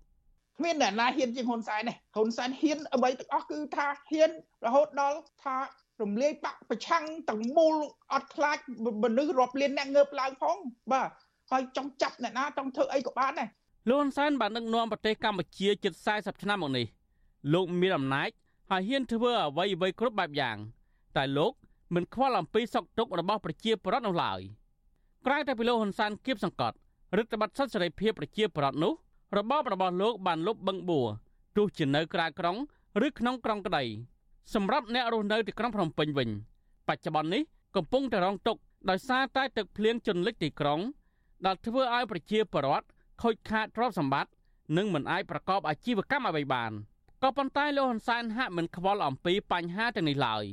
គ្មានអ្នកណាហ៊ានជាងហ៊ុនសែនទេហ៊ុនសែនហ៊ានអ្វីទាំងអស់គឺថាហ៊ានរហូតដល់ថារំលាយបកប្រឆាំងទាំងមូលអត់ខ្លាចមនុស្សរាប់លានអ្នកងើបឡើងផងបាទហើយចង់ចាប់អ្នកណាចង់ធ្វើអីក៏បានដែរលោកហ៊ុនសែនបានដឹកនាំប្រទេសកម្ពុជាជិត40ឆ្នាំមកនេះលោកមានអំណាចហើយហ៊ានធ្វើអ្វីអ្វីគ្រប់បែបយ៉ាង តែលោកមិនខ្វល់អំពីសុខទុក្ខរបស់ប្រជាពលរដ្ឋនោះឡើយក្រៅតែពីលោកហ៊ុនសែនគៀបសង្កត់រដ្ឋបတ်សិទ្ធិសេរីភាពប្រជាពលរដ្ឋនោះ របបរបស់លោកបានលុបបឹងបួរទោះជានៅក្រៅក្រុងឬក្នុងក្រុងក្តីសម្រាប់អ្នករស់នៅទីក្រុងភ្នំពេញវិញ បច្ចុប្បន្ននេះកំពុងតែរងទុក្ខដោយសារតែទឹកភ្លៀងជន់លិចទីក្រុង ដែលធ្វើឲ្យប្រជាពលរដ្ឋខូចខាតទ្រព្យសម្បត្តិនិងមិនអាចប្រកបអាជីវកម្មអ្វីបានក៏ប៉ុន្តែលោកហ៊ុនសែនហាក់មិនខ្វល់អំពីបញ្ហាទាំងនេះឡើយ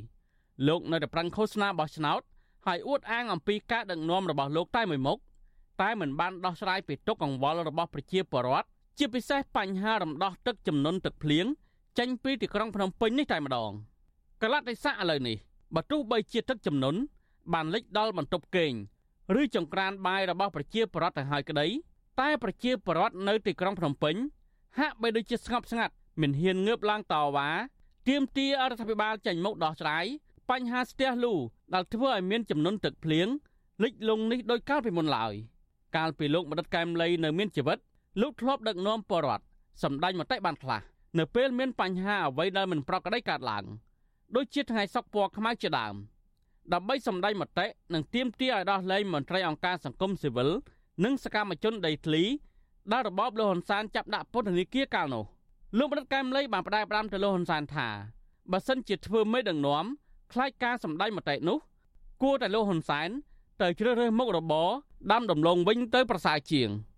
លោកនៅតែប្រឹងឃោសនាបោះឆ្នោតហើយអួតអាងអំពីការដឹកនាំរបស់លោកតែមួយមុខ តែមិនបានដោះស្រាយពីទុកកង្វល់របស់ប្រជាពលរដ្ឋជាពិសេសបញ្ហារំដោះទឹកចំនួនទឹកភ្លៀងចេញពីទីក្រុងភ្នំពេញនេះតែម្ដងកលតិស័កឥឡូវនេះបើទោះបីជាទឹកចំនួនបានលិចដល់បន្ទប់គេងឬចង្ក្រានបាយរបស់ប្រជាពលរដ្ឋទៅហើយក្តីតែប្រជាពលរដ្ឋនៅទីក្រុងភ្នំពេញហាក់បីដូចជាស្ងប់ស្ងាត់មិនហ៊ានងើបឡើងតវ៉ាទាមទាររដ្ឋាភិបាលចេញមុខដោះស្រាយបញ្ហាស្ទះលូដែលធ្វើឲ្យមានចំនួនទឹកភ្លៀងលិចលង់នេះដោយកាលពីមុនឡើយ កាលពីលោកបណ្ឌិតកែមលីនៅមានជីវិតលោកធ្លាប់ដឹកនាំបរដ្ឋសម្ដេចមតិបានខ្លះនៅពេលមានបញ្ហាអ្វីដែលមិនប្រក្រតីកើតឡើងដូចជាថ្ងៃសកពណ៌ខ្មៅជាដើមដើម្បីសម្ដែងមតិនិងទាមទារឲ្យដោះលែងមន្ត្រីអង្គការសង្គមស៊ីវិលនិងសកម្មជនដីធ្លីដែលរបបលោកហ៊ុនសែនចាប់ដាក់ពន្ធនាគារកាលនោះលោកបណ្ឌិតកែមលីបានផ្ដាយផ្ដាំទៅលោកហ៊ុនសែនថាបើសិនជាធ្វើមេដឹកនាំខ្លាចការសម្ដែងមតិនោះ គួរតែលោកហ៊ុនសែនទៅជ្រើសរើសមុខរបរ ដាំដំឡូងវិញទៅប្រសើរជាង។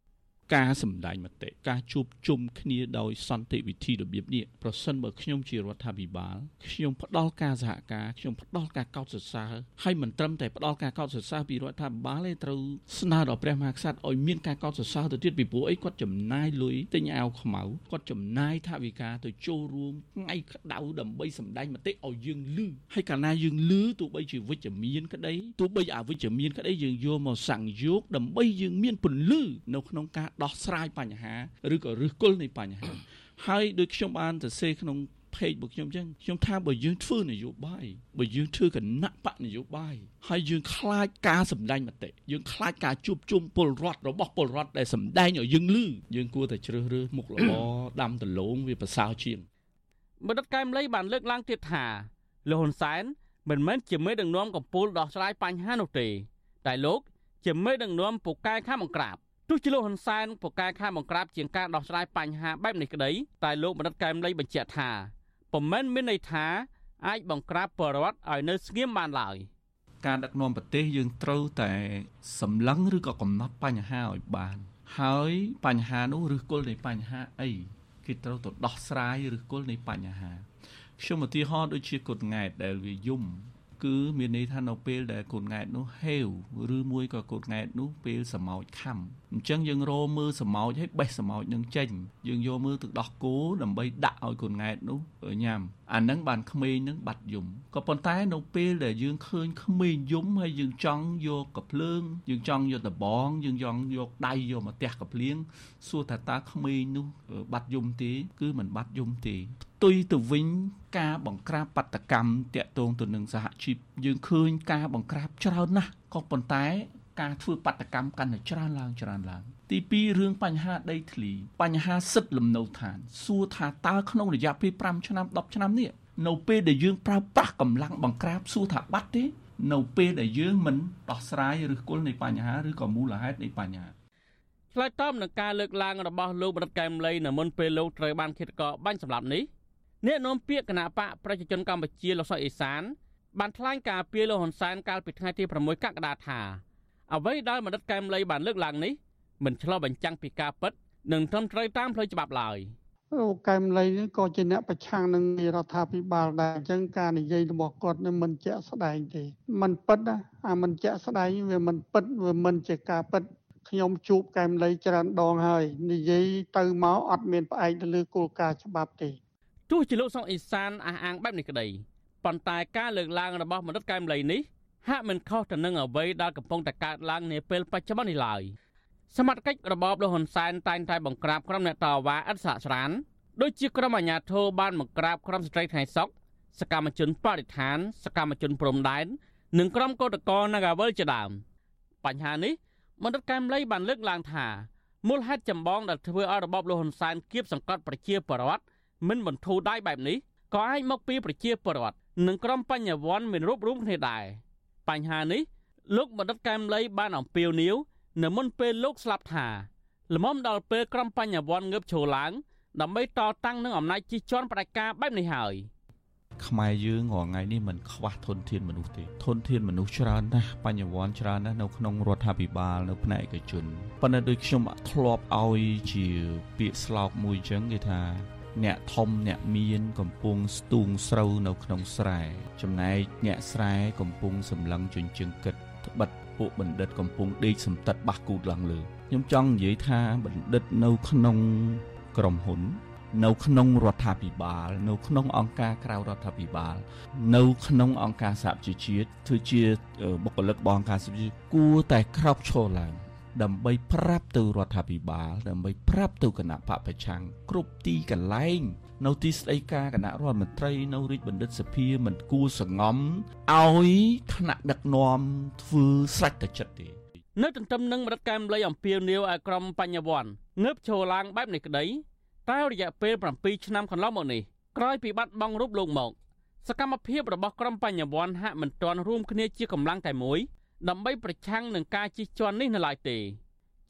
ការសម្ដែងមតិការជួបជុំគ្នាដោយសន្តិវិធីរបៀបនេះប្រសិនបើខ្ញុំជារដ្ឋាភិបាលខ្ញុំផ្ដល់ការសហការខ្ញុំផ្ដល់ការកោតសរសើរហើយមិនត្រឹមតែផ្ដល់ការកោតសរសើរពីរដ្ឋាភិបាលទេត្រូវស្នើដល់ព្រះមហាក្សត្រឲ្យមានការកោតសរសើរទៅទៀតពីព្រោះអីគាត់ចំណាយលុយទិញអាវខ្មៅគាត់ចំណាយថវិកាទៅចូលរួមថ្ងៃក្តៅដើម្បីសម្ដែងមតិឲ្យយើងលឺហើយកាលណាយើងលឺទោះបីជាវិជ្ជមានក្តីទោះបីអវិជ្ជមានក្តីយើងយកមកសង្យោគដើម្បីយើងមានពន្លឺនៅក្នុងការដោះស្រាយបញ្ហាឬក៏ឫសគល់នៃបញ្ហា ហើយដូចខ្ញុំបានសរសេរក្នុង page របស់ខ្ញុំអញ្ចឹងខ្ញុំថាបើយើងធ្វើនយោបាយបើយើងធ្វើគណៈបកនយោបាយហើយយើងខ្លាចការសម្ដែងមតិយើងខ្លាចការជួបជុំពលរដ្ឋរបស់ពលរដ្ឋដែលសម្ដែងឲ្យយើងឮយើងគួរតែជ្រើសរើសមុខល្អដាំដលងវាប្រសើរជាងបណ្ឌិតកែមលីបានលើកឡើងទៀតថាលោកហ៊ុនសែនមិនមែនជាមេដឹកនាំកម្ពុជាដោះស្រាយបញ្ហានោះទេតែលោកជាមេដឹកនាំពូកែខាំអង្ក្រាប ទោះជាលោកហ៊ុនសែនពូកែខាងបង្ក្រាបជាងការដោះស្រាយបញ្ហាបែបនេះក្តីតែលោកបណ្ឌិតកែមលីបញ្ជាក់ថាពុំមែនមានន័យថាអាចបង្ក្រាបបរដ្ឋឲ្យនៅស្ងៀមបានឡើយការដឹកនាំប្រទេសយើងត្រូវតែសម្លឹងឬក៏កំណត់បញ្ហាឲ្យបាន ហើយបញ្ហានោះឬគល់នៃបញ្ហាអីគេត្រូវទៅដោះស្រាយឬគល់នៃបញ្ហាខ្ញុំឧទាហរណ៍ដូចជាគុតង៉ែតដែលវាយំ គឺមានន័យថានៅពេលដែលកូនង៉ែតនោះហេវឬមួយក៏កូនង៉ែតនោះពេលសម្ោចខំអញ្ចឹងយើងរមើលសម្ោចឲ្យបេះសម្ោចនឹងចេញយើងយកមើលទឹកដោះគោដើម្បីដាក់ឲ្យកូនង៉ែតនោះញ៉ាំ អាហ្នឹងបានក្មេងនឹងបាត់យំក៏ប៉ុន្តែនៅពេលដែលយើងឃើញក្មេងយំហើយយើងចង់យកកភ្លើងយើងចង់យកដបងយើងចង់យកដៃយកមកទះកភ្លៀងសួរថាតើក្មេងនោះបាត់យំទេគឺមិនបាត់យំទេផ្ទុយទៅវិញការបង្ក្រាបបដកម្មតាក់ទងទៅនឹងសហជីពយើងឃើញការបង្ក្រាបច្រើនណាស់ក៏ប៉ុន្តែការធ្វើបដកម្មកាន់តែច្រើនឡើងច្រើនឡើង ទី2រឿងបញ្ហាដីធ្លីបញ្ហាសិទ្ធិលំនៅឋាន សួរថាតើក្នុងរយៈពេល5ឆ្នាំ10ឆ្នាំនេះនៅពេលដែលយើងប្រើប្រាស់កម្លាំងបង្ក្រាបសួរថាបាត់ទេ នៅពេលដែលយើងមិនដោះស្រាយឬគល់នៃបញ្ហាឬក៏មូលហេតុនៃបញ្ហាឆ្លើយតបនឹងការលើកឡើងរបស់លោកបរិទ្ធកែមលីនៅមុនពេលលោកត្រូវបានឃាតករបាញ់សម្លាប់នេះអ្នកនាំពាក្យគណៈបកប្រជាជនកម្ពុជាលោកសុកអេសាន បានថ្លែងការពីលោកហ៊ុនសែនកាលពីថ្ងៃទី6កក្កដាថាអ្វីដែលមនិតកែមលីបានលើកឡើងនេះ មិនឆ្លុះបញ្ចាំងពីការពិតនិងត្រឹមត្រូវតាមផ្លូវច្បាប់ឡើយអូកែមលីនេះក៏ជាអ្នកប្រឆាំងនឹងរដ្ឋាភិបាលដែរអញ្ចឹងការនិយាយរបស់គាត់នេះមិនជាក់ស្ដែងទេมันពិតណាអាមិនជាក់ស្ដែងវាមិនពិតវាមិនជាការពិតខ្ញុំជួបកែមលីច្រើនដងហើយនិយាយទៅមកអត់មានផ្អែកទៅលើគោលការណ៍ច្បាប់ទេទោះជាលោកសុកអេសានអះអាងបែបនេះក្តីប៉ុន្តែការលើកឡើងរបស់មនិតកែមលីនេះហាក់មិនខុសទៅនឹងអ្វីដែលកំពុងតែកើតឡើងនាពេលបច្ចុប្បន្ននេះឡើយ សមត្ថកិច្ចរបបលោកហ៊ុនសែនតែងតែបង្ក្រាបក្រុមអ្នកតវ៉ាឥតសាកស្រានដូចជាក្រុមអាជ្ញាធរបានបង្ក្រាបក្រុមស្ត្រីថ្ងៃសុកសកម្មជនបរិស្ថាន សកម្មជនព្រំដែននិងក្រុមកោតក្រនガវលជាដើមបញ្ហានេះមន្ត្រីកែមលីបានលើកឡើងថាមូលហេតុចម្បងដែលធ្វើឲ្យរបបលោកហ៊ុនសែនគៀបសង្កត់ប្រជាពលរដ្ឋមិនបន្ធូរដៃបែបនេះក៏អាចមកពីប្រជាពលរដ្ឋនិងក្រុមបញ្ញវន្តមានរូបរួមគ្នាដែរបញ្ហានេះលោកបណ្ឌិតកែមលីបានអំពាវនាវ នៅមុនពេលលោកស្លាប់ថាល្មមដល់ពេលក្រុមបញ្ញវន្តងើបឈរឡើងដើម្បីតតាំងនឹងអំណាចជិះជាន់ផ្ដាច់ការបែបនេះហើយខ្មែរយើងរាល់ថ្ងៃនេះមិនខ្វះធនធានមនុស្សទេធនធានមនុស្សច្រើនណាស់បញ្ញវន្តច្រើនណាស់នៅក្នុងរដ្ឋាភិបាលនៅផ្នែកឯកជនប៉ុន្តែដូចខ្ញុំធ្លាប់ឲ្យជាពាក្យស្លោកមួយចឹងគេថាអ្នកធំអ្នកមានកំពុងស្ទូងស្រូវនៅក្នុងស្រែចំណែកអ្នកស្រែកំពុងសម្លឹងជញ្ជឹងគិតត្បិត ពួកបណ្ឌិតកំពុងដេកសំតិតបះគូតឡើងលើខ្ញុំចង់និយាយថាបណ្ឌិតនៅក្នុងក្រុមហ៊ុន នៅក្នុងរដ្ឋាភិបាល នៅក្នុងអង្គការក្រៅរដ្ឋាភិបាល នៅក្នុងអង្គការសហជីវជាតិធ្វើជាបុគ្គលិករបស់អង្គការសហជីវជាតិគួរតែក្រោកឈរឡើងដើម្បីប្រាប់ទៅរដ្ឋាភិបាល ដើម្បីប្រាប់ទៅគណៈបពប្រឆាំងគ្រប់ទីកន្លែង នៅទីស្តីការគណៈរដ្ឋមន្ត្រីនៅរាជបណ្ឌិតសភាមិនគួរសងំឲ្យថ្នាក់ដឹកនាំធ្វើស្រេចតែចិត្តទេនៅទន្ទឹមនឹងរដ្ឋកែមលីអំពីលនីវឲ្យក្រុមបញ្ញវន្តងើបឈរឡើងបែបនេះក្តីតែរយៈពេល7ឆ្នាំកន្លងមកនេះក្រោយពីបាត់បង់រូបលោកមកសកម្មភាពរបស់ក្រុមបញ្ញវន្តហាក់មិនទាន់រួមគ្នាជាកម្លាំងតែមួយដើម្បីប្រឆាំងនឹងការជិះជាន់នេះនៅឡើយទេ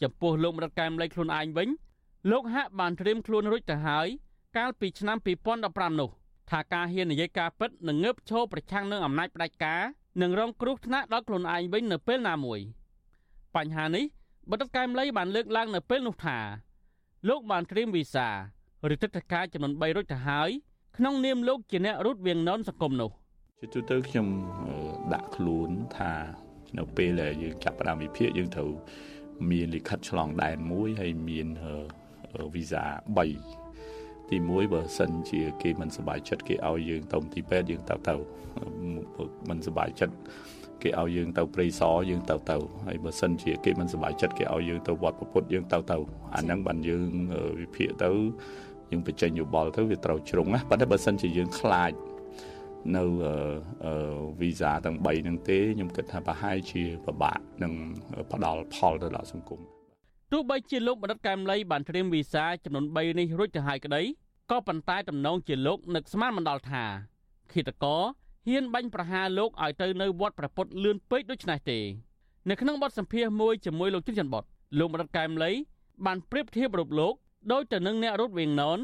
ចំពោះលោកម្រិតកែមលីខ្លួនឯងវិញលោកហាក់បានត្រៀមខ្លួនរួចទៅហើយ កាលពីឆ្នាំ2015នោះថាការហ៊ាននិយាយការពិតនឹងងើបឈរប្រឆាំងនឹងអំណាចផ្ដាច់ការនិងរងគ្រោះថ្នាក់ដល់ខ្លួនឯងវិញនៅពេលណាមួយបញ្ហានេះបណ្ឌិតកែមលីបានលើកឡើងនៅពេលនោះថាលោកបានត្រៀមវីសាឬទឹកតការចំនួន3រួចទៅហើយក្នុងនាមលោកជាអ្នករូតវៀងននសង្គមនោះជាទូទៅខ្ញុំដាក់ខ្លួនថានៅពេលដែលយើងចាប់ផ្ដើមវិភាគយើងត្រូវមានលិខិតឆ្លងដែនមួយហើយមានវីសា3 ទី1បើសិនជាគេមិនសប្បាយចិត្តគេឲ្យយើងទៅទីពេទ្យយើងទៅទៅមិនសប្បាយចិត្តគេឲ្យយើងទៅព្រៃសរយើងទៅទៅហើយបើសិនជាគេមិនសប្បាយចិត្តគេឲ្យយើងទៅវត្តពុទ្ធយើងទៅទៅអាហ្នឹងបានយើងវិភាគទៅយើងបញ្ចេញយោបល់ទៅវាត្រូវជ្រុងណាប៉ុន្តែបើសិនជាយើងខ្លាចនៅវីសាទាំង3ហ្នឹងទេខ្ញុំគិតថាប្រហែលជាពិបាកនឹងផ្ដល់ផលទៅដល់សង្គម ទោះបីជាលោកបណ្ឌិតកែមលីបានត្រៀមវីសាចំនួន3នេះរួចទៅហើយក្តីក៏ប៉ុន្តែតំណងជាលោកនឹកស្មានមិនដល់ថាឃាតករហ៊ានបាញ់ប្រហារលោកឲ្យទៅនៅវត្តព្រះពុទ្ធលឿនពេកដូច្នេះទេនៅក្នុងបទសម្ភាសន៍មួយជាមួយលោកជិនច័ន្ទបុតលោកមរតកែមលីបានប្រៀបធៀបរូបលោកដោយទៅនឹងអ្នករត់វៀងណន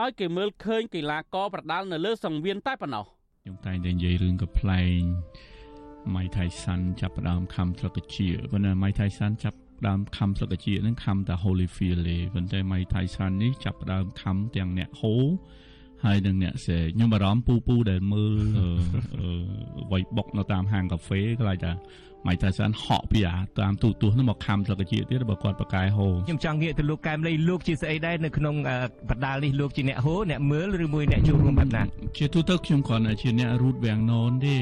ឲ្យគេមើលឃើញកីឡាករប្រដាល់នៅលើសង្វៀនតែប៉ុណ្ណោះខ្ញុំតែងតែនិយាយរឿងកំ pl ែងម៉ៃថៃសាន់ចាប់ផ្ដើមខំស្លឹកជាប៉ុន្តែម៉ៃថៃសាន់ចាប់ ដើមខំស្លឹកជានឹងខំតែ Holyfield ទេប៉ុន្តែម៉ៃថៃសាន់នេះចាប់ដើមខំទាំងអ្នកហូហើយនឹងអ្នកសេខ្ញុំបារម្ភពូពូដែលមើលវៃបុកនៅតាមហាងកាហ្វេខ្លាចថា ម៉ៃតាសានហក់ពីអាតាមទូទស្សន៍នោះមកខំស្លឹកជាតិទៀតបើគាត់ប្រកែហូខ្ញុំចង់ងាកទៅលោកកែមលីលោកជាស្អីដែរនៅក្នុងបដាលនេះលោកជាអ្នកហូអ្នកមើលឬមួយអ្នកចូលរួមបែបណាជាទូទៅខ្ញុំគ្រាន់តែជាអ្នករូតវាំងណនទេ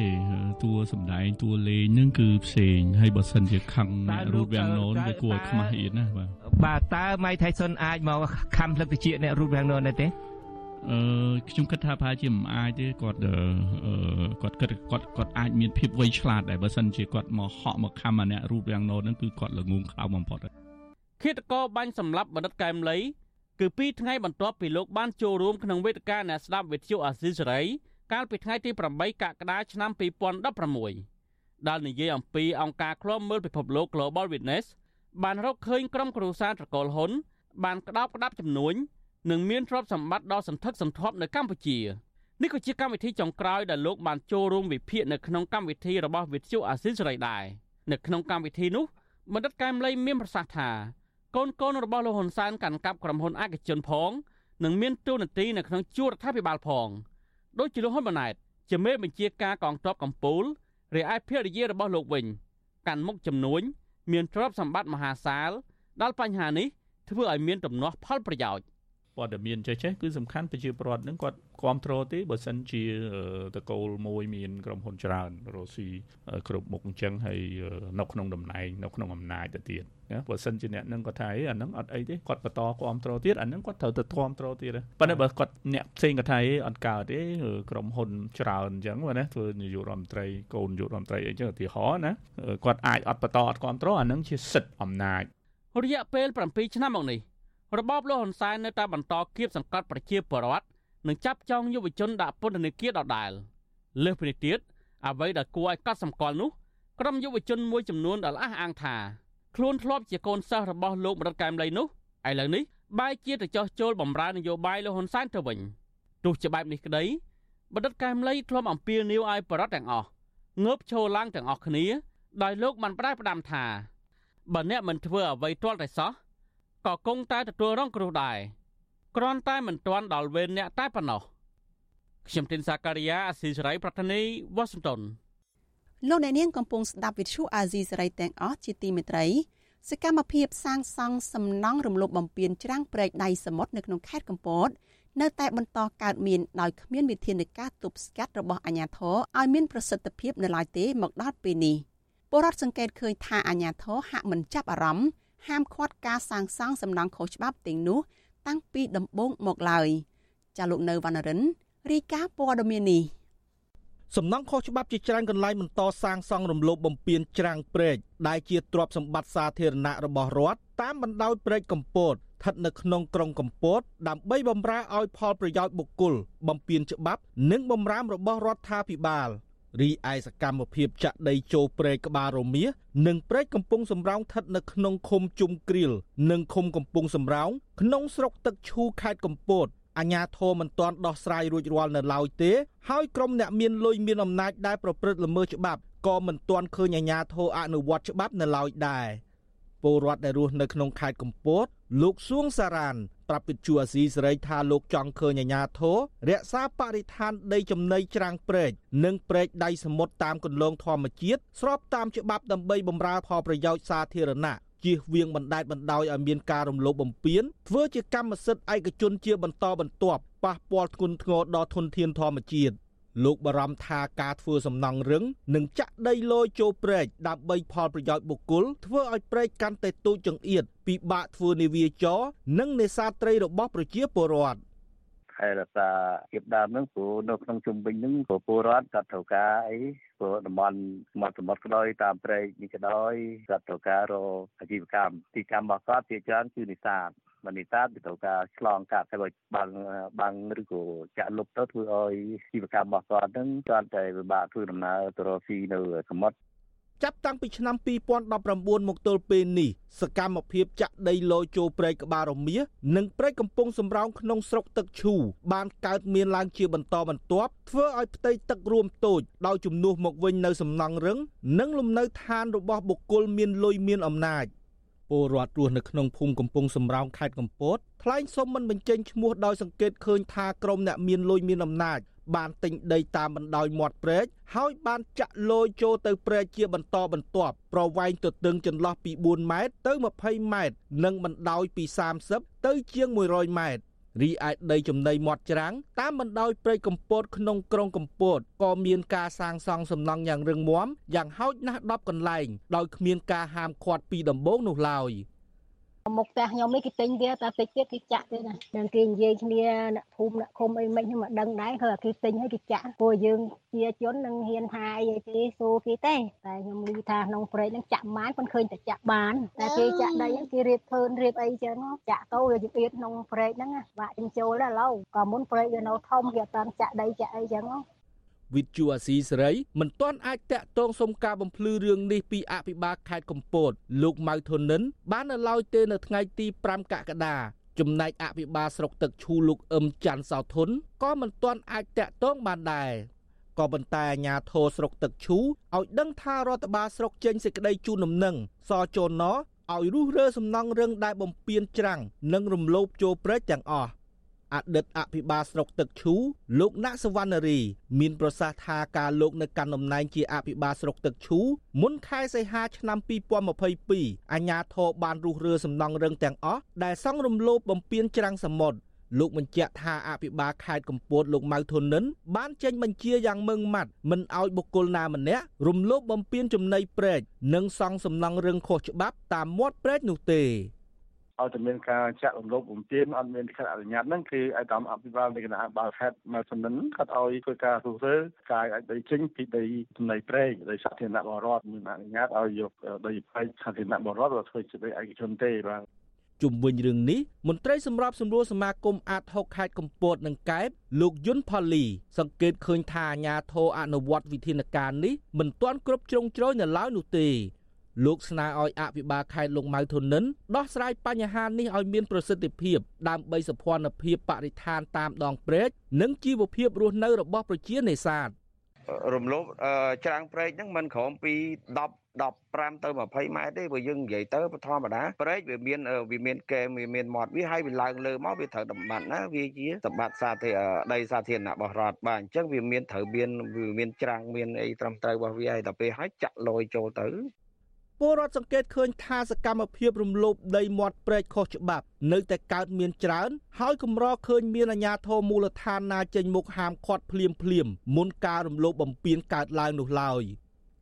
តួសម្ដែងតួលេងនឹងគឺផ្សេងហើយបើសិនជាខឹងអ្នករូតវាំងណនវាគួរឲ្យខ្មាស់អៀនណាបាទបាទតើម៉ៃថៃសុនអាចមកខំស្លឹកជាតិអ្នករូតវាំងណនដែរទេ អឺខ្ញុំគិតថាប្រហែលជាមិនអាចទេគាត់គាត់គិតគាត់គាត់អាចមានភាពវៃឆ្លាតដែរបើសិនជាគាត់មកហក់មកខំអាអ្នករូបរាងណូតហ្នឹងគឺគាត់ល្ងងខ្លោបំផុតឃាតករបាញ់សម្លាប់បណ្ឌិតកែមលីគឺពីថ្ងៃបន្ទាប់ពីលោកបានចូលរួមក្នុងវេទិកាអ្នកស្ដាប់វិទ្យុអាស៊ីសេរីកាលពីថ្ងៃទី8កក្កដាឆ្នាំ2016ដែលនិយាយអំពីអង្គការឃ្លាំមើលពិភពលោក Global Witness បានរកឃើញក្រុមគ្រួសារត្រកូលហ៊ុនបានក្តោបក្តាប់ចំនួន និងមានទ្រព្យសម្បត្តិដ៏សន្ធឹកសន្ធាប់នៅកម្ពុជានេះក៏ជាកម្មវិធីចុងក្រោយដែលលោកបានចូលរួមវិភាគនៅក្នុងកម្មវិធីរបស់វិទ្យុអាស៊ីសេរីដែរនៅក្នុងកម្មវិធីនោះបណ្ឌិតកែមលីមានប្រសាសន៍ថាកូនកូនរបស់លោកហ៊ុនសែនកាន់កាប់ក្រុមហ៊ុនឯកជនផងនិងមានតួនាទីនៅក្នុងជួររដ្ឋាភិបាលផងដូចជាលោកហ៊ុនម៉ាណែតជាមេបញ្ជាការកងទ័ពកម្ពុជារីឯភរិយារបស់លោកវិញកាន់មុខចំនួនមានទ្រព្យសម្បត្តិមហាសាលដល់បញ្ហានេះធ្វើឲ្យមានទំនាស់ផលប្រយោជន៍ ព័ត៌មានចេះចេះគឺសំខាន់ប្រជាពលរដ្ឋនឹងគាត់គ្រប់គ្រងទេបើសិនជាតកូលមួយមានក្រុមហ៊ុនច្រើនរស់ស៊ីគ្រប់មុខអញ្ចឹងហើយនៅក្នុងតំណែងនៅក្នុងអំណាចទៅទៀតណាបើសិនជាអ្នកនឹងគាត់ថាអីអានឹងអត់អីទេគាត់បន្តគ្រប់គ្រងទៀតអានឹងគាត់ត្រូវទៅគ្រប់គ្រងទៀតប៉ុន្តែបើគាត់អ្នកផ្សេងគាត់ថាអត់កើតទេក្រុមហ៊ុនច្រើនអញ្ចឹងណាធ្វើនាយករដ្ឋមន្ត្រីកូននាយករដ្ឋមន្ត្រីអីចឹងឧទាហរណ៍ណាគាត់អាចអត់បន្តអត់គ្រប់គ្រងអានឹងជាសិទ្ធិអំណាចរយៈពេល7ឆ្នាំមកនេះ របបលោកហ៊ុនសែននៅតែបន្តគៀបសង្កត់ប្រជាពលរដ្ឋនិងចាប់ចងយុវជនដាក់ពន្ធនាគារដដែលលើសពីនេះទៀតអ្វីដែលគួរឲ្យកត់សម្គាល់នោះក្រុមយុវជនមួយចំនួនដែលអះអាងថាខ្លួនធ្លាប់ជាកូនសិស្សរបស់លោកម្រិតកែមលីនោះឥឡូវនេះបែរជាទៅចោះចូលបម្រើនយោបាយលោកហ៊ុនសែនទៅវិញទោះជាបែបនេះក្តីបណ្ឌិតកែមលីធ្លាប់អំពាវនាវឲ្យបរដ្ឋទាំងអស់ងើបឈរឡើងទាំងអស់គ្នាដោយលោកបានប្រែផ្ដាំថាបើអ្នកមិនធ្វើអ្វីទាល់តែសោះ ក៏គង់តែទទួលរងគ្រោះដែរគ្រាន់តែមិនទាន់ដល់វេនអ្នកតែប៉ុណ្ណោះខ្ញុំទីនសាការីយ៉ាអស៊ីសេរីប្រធានីវ៉ាស៊ីនតោនលោកអ្នកនាងកំពុងស្ដាប់វិទ្យុអាស៊ីសេរីទាំងអស់ជាទីមេត្រីសកម្មភាពសាងសង់សំណង់រំលោភបំពានច្រាំងព្រែកដៃសមុទ្រនៅក្នុងខេត្តកំពតនៅតែបន្តកើតមានដោយគ្មានវិធានការទប់ស្កាត់របស់អាជ្ញាធរឲ្យមានប្រសិទ្ធភាពនៅឡើយទេមកដល់ពេលនេះពលរដ្ឋសង្កេតឃើញថាអាជ្ញាធរហាក់មិនចាប់អារម្មណ៍ ហាមឃាត់ការសាងសង់សំណង់ខុសច្បាប់ទាំងនោះ តាំងពីដំបូងមកឡើយចាលោកនៅវណ្ណរិនរាយការណ៍ព័ត៌មាននេះសំណង់ខុសច្បាប់ជាច្រើនកន្លែងបន្តសាងសង់រំលោភបំពានច្រាំងព្រែកដែលជាទ្រព្យសម្បត្តិសាធារណៈរបស់រដ្ឋតាមបណ្ដោយព្រែកកំពតស្ថិតនៅក្នុងក្រុងកំពត ដើម្បីបម្រើឲ្យផលប្រយោជន៍បុគ្គល បំពានច្បាប់ និងបំរាមរបស់រដ្ឋាភិបាល។ រីឯសកម្មភាពចាក់ដីចូលព្រែកក្បាលរមៀនិងព្រែកកំពង់សំរោងស្ថិតនៅក្នុងឃុំជុំគ្រៀលនិងឃុំកំពង់សំរោងក្នុងស្រុកទឹកឈូខេត្តកំពតអាញាធមមិនទាន់ដោះស្រាយរួចរាល់នៅឡើយទេហើយក្រុមអ្នកមានលុយមានអំណាចដែលប្រព្រឹត្តល្មើសច្បាប់ក៏មិនទាន់ឃើញអាញាធរអនុវត្តច្បាប់នៅឡើយដែរ ពលរដ្ឋដែលរស់នៅក្នុងខេត្តកំពតលោកសួងសារ៉ានប្រាប់វិទ្យុអាស៊ីសេរីថាលោកចង់ឃើញអាជ្ញាធររក្សាបរិស្ថានដីចំណីច្រាំងព្រែកនិងព្រែកដៃសមុទ្រតាមគន្លងធម្មជាតិស្របតាមច្បាប់ដើម្បីបម្រើផលប្រយោជន៍សាធារណៈជៀសវាងបណ្តែតបណ្តោយឲ្យមានការរំលោភបំពានធ្វើជាកម្មសិទ្ធិឯកជនជាបន្តបន្ទាប់ប៉ះពាល់ធ្ងន់ធ្ងរដល់ធនធានធម្មជាតិ លោកបារម្ភថាការធ្វើសំណង់រឹងនិងចាក់ដីលយចូលព្រែកដើម្បីផលប្រយោជន៍បុគ្គលធ្វើឲ្យព្រែកកាន់តែទូចចង្អៀតពិបាកធ្វើនាវាចរនិងនេសាទត្រីរបស់ប្រជាពលរដ្ឋខែរសាជាដើមហ្នឹងព្រោះនៅក្នុងជុំវិញហ្នឹងព្រោះពលរដ្ឋគាត់ត្រូវការអីព្រោះតំបន់មាត់សមុទ្រក្តោយតាមព្រែកនេះក្តោយគាត់ត្រូវការរកអាជីវកម្មទីកម្មរបស់គាត់ជាច្រើនគឺនេសាទ បណ្ឌិតាពីត្រូវការឆ្លងកាត់ទៅបាំងបាំងឬក៏ចាក់លុបទៅធ្វើឲ្យជីវកម្មរបស់គាត់ហ្នឹងគាត់តែពិបាកធ្វើដំណើរទៅរកស៊ីនៅសមុទ្រចាប់តាំងពីឆ្នាំ2019មកទល់ពេលនេះសកម្មភាពចាក់ដីលយចូលព្រែកក្បាលរមៀសនិងព្រែកកំពង់សំរោងក្នុងស្រុកទឹកឈូបានកើតមានឡើងជាបន្តបន្ទាប់ធ្វើឲ្យផ្ទៃទឹករួមតូចដោយជំនួសមកវិញនៅសំណង់រឹងនិងលំនៅឋានរបស់បុគ្គលមានលុយមានអំណាច ពលរដ្ឋរស់នៅក្នុងភូមិកំពង់សំរោងខេត្តកំពតថ្លែងសុំមិនបញ្ចេញឈ្មោះដោយសង្កេតឃើញថាក្រុមអ្នកមានលុយមានអំណាចបានទិញដីតាមបណ្ដោយមាត់ព្រែកហើយបានចាក់លយចូលទៅព្រែកជាបន្តបន្ទាប់ប្រវែងទទឹងចន្លោះពី4ម៉ែត្រទៅ20ម៉ែត្រនិងបណ្ដោយពី30ទៅជាង100ម៉ែត្រ រីឯដីចំណីមាត់ច្រាំងតាមបណ្ដោយព្រៃកម្ពតក្នុងក្រុងកម្ពតក៏មានការសាងសង់សំណង់យ៉ាងរឹងមាំយ៉ាងហោចណាស់10កន្លែងដោយគ្មានការហាមឃាត់ពីដំបូងនោះឡើយ។ មុខផ្ទះខ្ញុំនេះគេទិញវាតែតិចទៀតគេចាក់ទៀតណានឹងគេនិយាយគ្នាអ្នកភូមិអ្នកឃុំអីមិនខ្ញុំមិនដឹងដែរគឺគេទិញហើយគេចាក់ពួកយើងជាជននឹងហ៊ានថាអីគេសួរគេទេតែខ្ញុំឮថាក្នុងព្រៃហ្នឹងចាក់បានប៉ុន្តែឃើញតែចាក់បានតែគេចាក់ដីហ្នឹងគេរៀបធ្វើរៀបអីចឹងចាក់ទៅវាជាទៀតក្នុងព្រៃហ្នឹងបាក់ចិញ្ចូលដែរឥឡូវក៏មុនព្រៃវានៅធំគេអត់តាន់ចាក់ដីចាក់អីចឹង វិទ្យុអាស៊ីសេរីមិនទាន់អាចតាក់ទងសុំការបំភ្លឺរឿងនេះពីអភិបាលខេត្តកំពតលោកម៉ៅធននិន បាននៅឡើយទេនៅថ្ងៃទី5កក្កដាចំណែកអភិបាលស្រុកទឹកឈូលោកអឹមច័ន្ទសោធុនក៏មិនទាន់អាចតាក់ទងបានដែរក៏ប៉ុន្តែអាជ្ញាធរស្រុកទឹកឈូឲ្យដឹងថារដ្ឋបាលស្រុកចេញសេចក្តីជូនដំណឹងសចនឲ្យរុះរើសំណង់រឹងដែលបំពេញច្រាំងនិងរំលោភចូលព្រែកទាំងអស់ អតីតអភិបាលស្រុកទឹកឈូលោកណាក់សវណ្ណរី មានប្រសាសន៍ថាការលោកនៅកាន់តំណែងជាអភិបាលស្រុកទឹកឈូមុនខែសីហាឆ្នាំ2022អាជ្ញាធរបានរុះរើសំណង់រឹងទាំងអស់ដែលសង់រំលោភបំពានច្រាំងសមុទ្រលោកបញ្ជាក់ថាអភិបាលខេត្តកំពតលោកម៉ៅធននិន បានចេញបញ្ជាយ៉ាងម៉ឺងម៉ាត់មិនឲ្យបុគ្គលណាម្នាក់រំលោភបំពានចំណីព្រែកនិងសង់សំណង់រឹងខុសច្បាប់តាមមាត់ព្រែកនោះទេ ឲ្យតែមានការចាក់រំលោភបំពានអត់មានលិខិតអនុញ្ញាតហ្នឹងគឺឲ្យតាមអភិបាលនៃគណៈបាល់ខេត្តមកសំនិនគាត់ឲ្យធ្វើការរុះរើកាយឲ្យដីចេញពីដីចំណីព្រែកដីសាធារណៈបរិវត្តមានអនុញ្ញាតឲ្យយកដីព្រែកសាធារណៈបរិវត្តទៅធ្វើជាដីឯកជនទេបាទជុំវិញរឿងនេះមន្ត្រីសម្របសម្រួលសមាគមអាត6ខេត្តកំពតនិងកែបលោកយុនផលីសង្កេតឃើញថាអាញាធរអនុវត្តវិធានការនេះមិនទាន់គ្រប់ជ្រុងជ្រោយនៅឡើយនោះទេ លោកស្នើឲ្យអភិបាលខេត្តលោកម៉ៅធននិនដោះស្រាយបញ្ហានេះឲ្យមានប្រសិទ្ធភាពដើម្បីសុខភាពបរិស្ថានតាមដងព្រែកនិងជីវភាពរស់នៅរបស់ប្រជានេសាទរំលោភច្រាំងព្រែកហ្នឹងមិនក្រោមពី10 15ទៅ20ម៉ែត្រទេព្រោះយើងនិយាយទៅធម្មតាព្រែកវាមានវាមានកែមវាមានមាត់វាហើយវាឡើងលើមកវាត្រូវតម្បត្តិណាវាជាសម្បត្តិសាធារដីសាធារណៈរបស់រដ្ឋបាទអញ្ចឹងវាមានត្រូវមានវាមានច្រាំងមានអីត្រឹមត្រូវរបស់វាហើយដល់ពេលហើយចាក់លយចូលទៅ ពលរដ្ឋសង្កេតឃើញថាសកម្មភាពរំលោភដីមាត់ព្រែកខុសច្បាប់ នៅតែកើតមានច្រើន ហើយកម្រឃើញមានអាជ្ញាធរមូលដ្ឋានណាចេញមុខហាមឃាត់ភ្លាមភ្លាមមុនការរំលោភបំពានកើតឡើងនោះឡើយ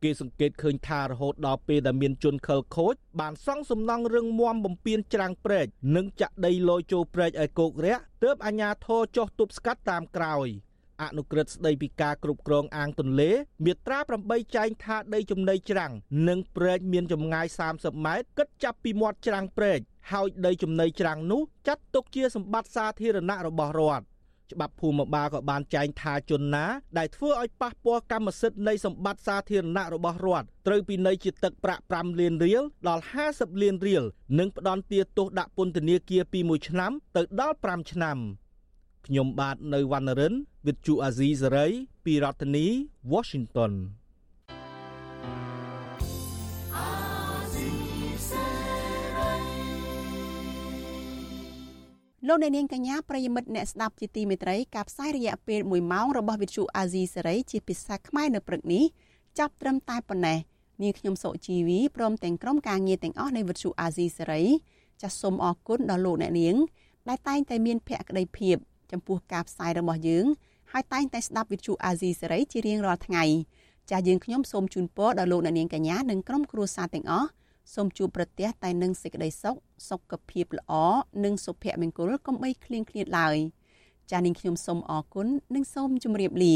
គេសង្កេតឃើញថារហូតដល់ពេលដែលមានជនខិលខូចបានសង់សំណង់រឹងមាំបំពេញច្រាំងព្រែកនិងចាក់ដីលយចូលព្រែកឲ្យគោករាក់ទើបអាជ្ញាធរចោះទប់ស្កាត់តាមក្រោយ។ អនុក្រឹត្យស្ដីពីការគ្រប់គ្រងអាងទន្លេ មាត្រា8ចែងថាដីចំណីច្រាំងនិងព្រែកមានចម្ងាយ30ម៉ែត្រគិតចាប់ពីមាត់ច្រាំងព្រែកហើយដីចំណីច្រាំងនោះចាត់ទុកជាសម្បត្តិសាធារណៈរបស់រដ្ឋច្បាប់ភូមិបាលក៏បានចែងថាជនណាដែលធ្វើឲ្យប៉ះពាល់កម្មសិទ្ធិនៃសម្បត្តិសាធារណៈរបស់រដ្ឋត្រូវពិន័យជាទឹកប្រាក់5លានរៀលដល់50លានរៀលនិងផ្ដន្ទាទោសដាក់ពន្ធនាគារពី1ឆ្នាំទៅដល់5ឆ្នាំ។ ខ្ញុំបាទនៅវណ្ណរិន with Chu Azizi Saray ពីរដ្ឋធានី Washington លោកអ្នកនាងកញ្ញាប្រិយមិត្តអ្នកស្ដាប់ជាទីមេត្រីការផ្សាយរយៈពេល1ម៉ោងរបស់វិទ្យុអាស៊ីសេរីជាភាសាខ្មែរនៅព្រឹកនេះចាប់ត្រឹមតែប៉ុណ្ណេះនាងខ្ញុំសុជីវីព្រមទាំងក្រុមការងារទាំងអស់នៃវិទ្យុអាស៊ីសេរីចាសសូមអរគុណដល់លោកអ្នកនាងដែលតែងតែមានភក្ដីភាព ចំពោះការផ្សាយរបស់យើងហើយតែងតែស្ដាប់វិទ្យុអាស៊ីសេរីជារៀងរាល់ថ្ងៃចាស់យើងខ្ញុំសូមជូនពរដល់លោកអ្នកនាងកញ្ញានិងក្រុមគ្រួសារទាំងអស់សូមជួបប្រទះតែនឹងសេចក្តីសុខសុខភាពល្អនិងសុភមង្គលកុំបីឃ្លៀងឃ្លាតឡើយចាស់នាងខ្ញុំសូមអរគុណនិងសូមជម្រាបលា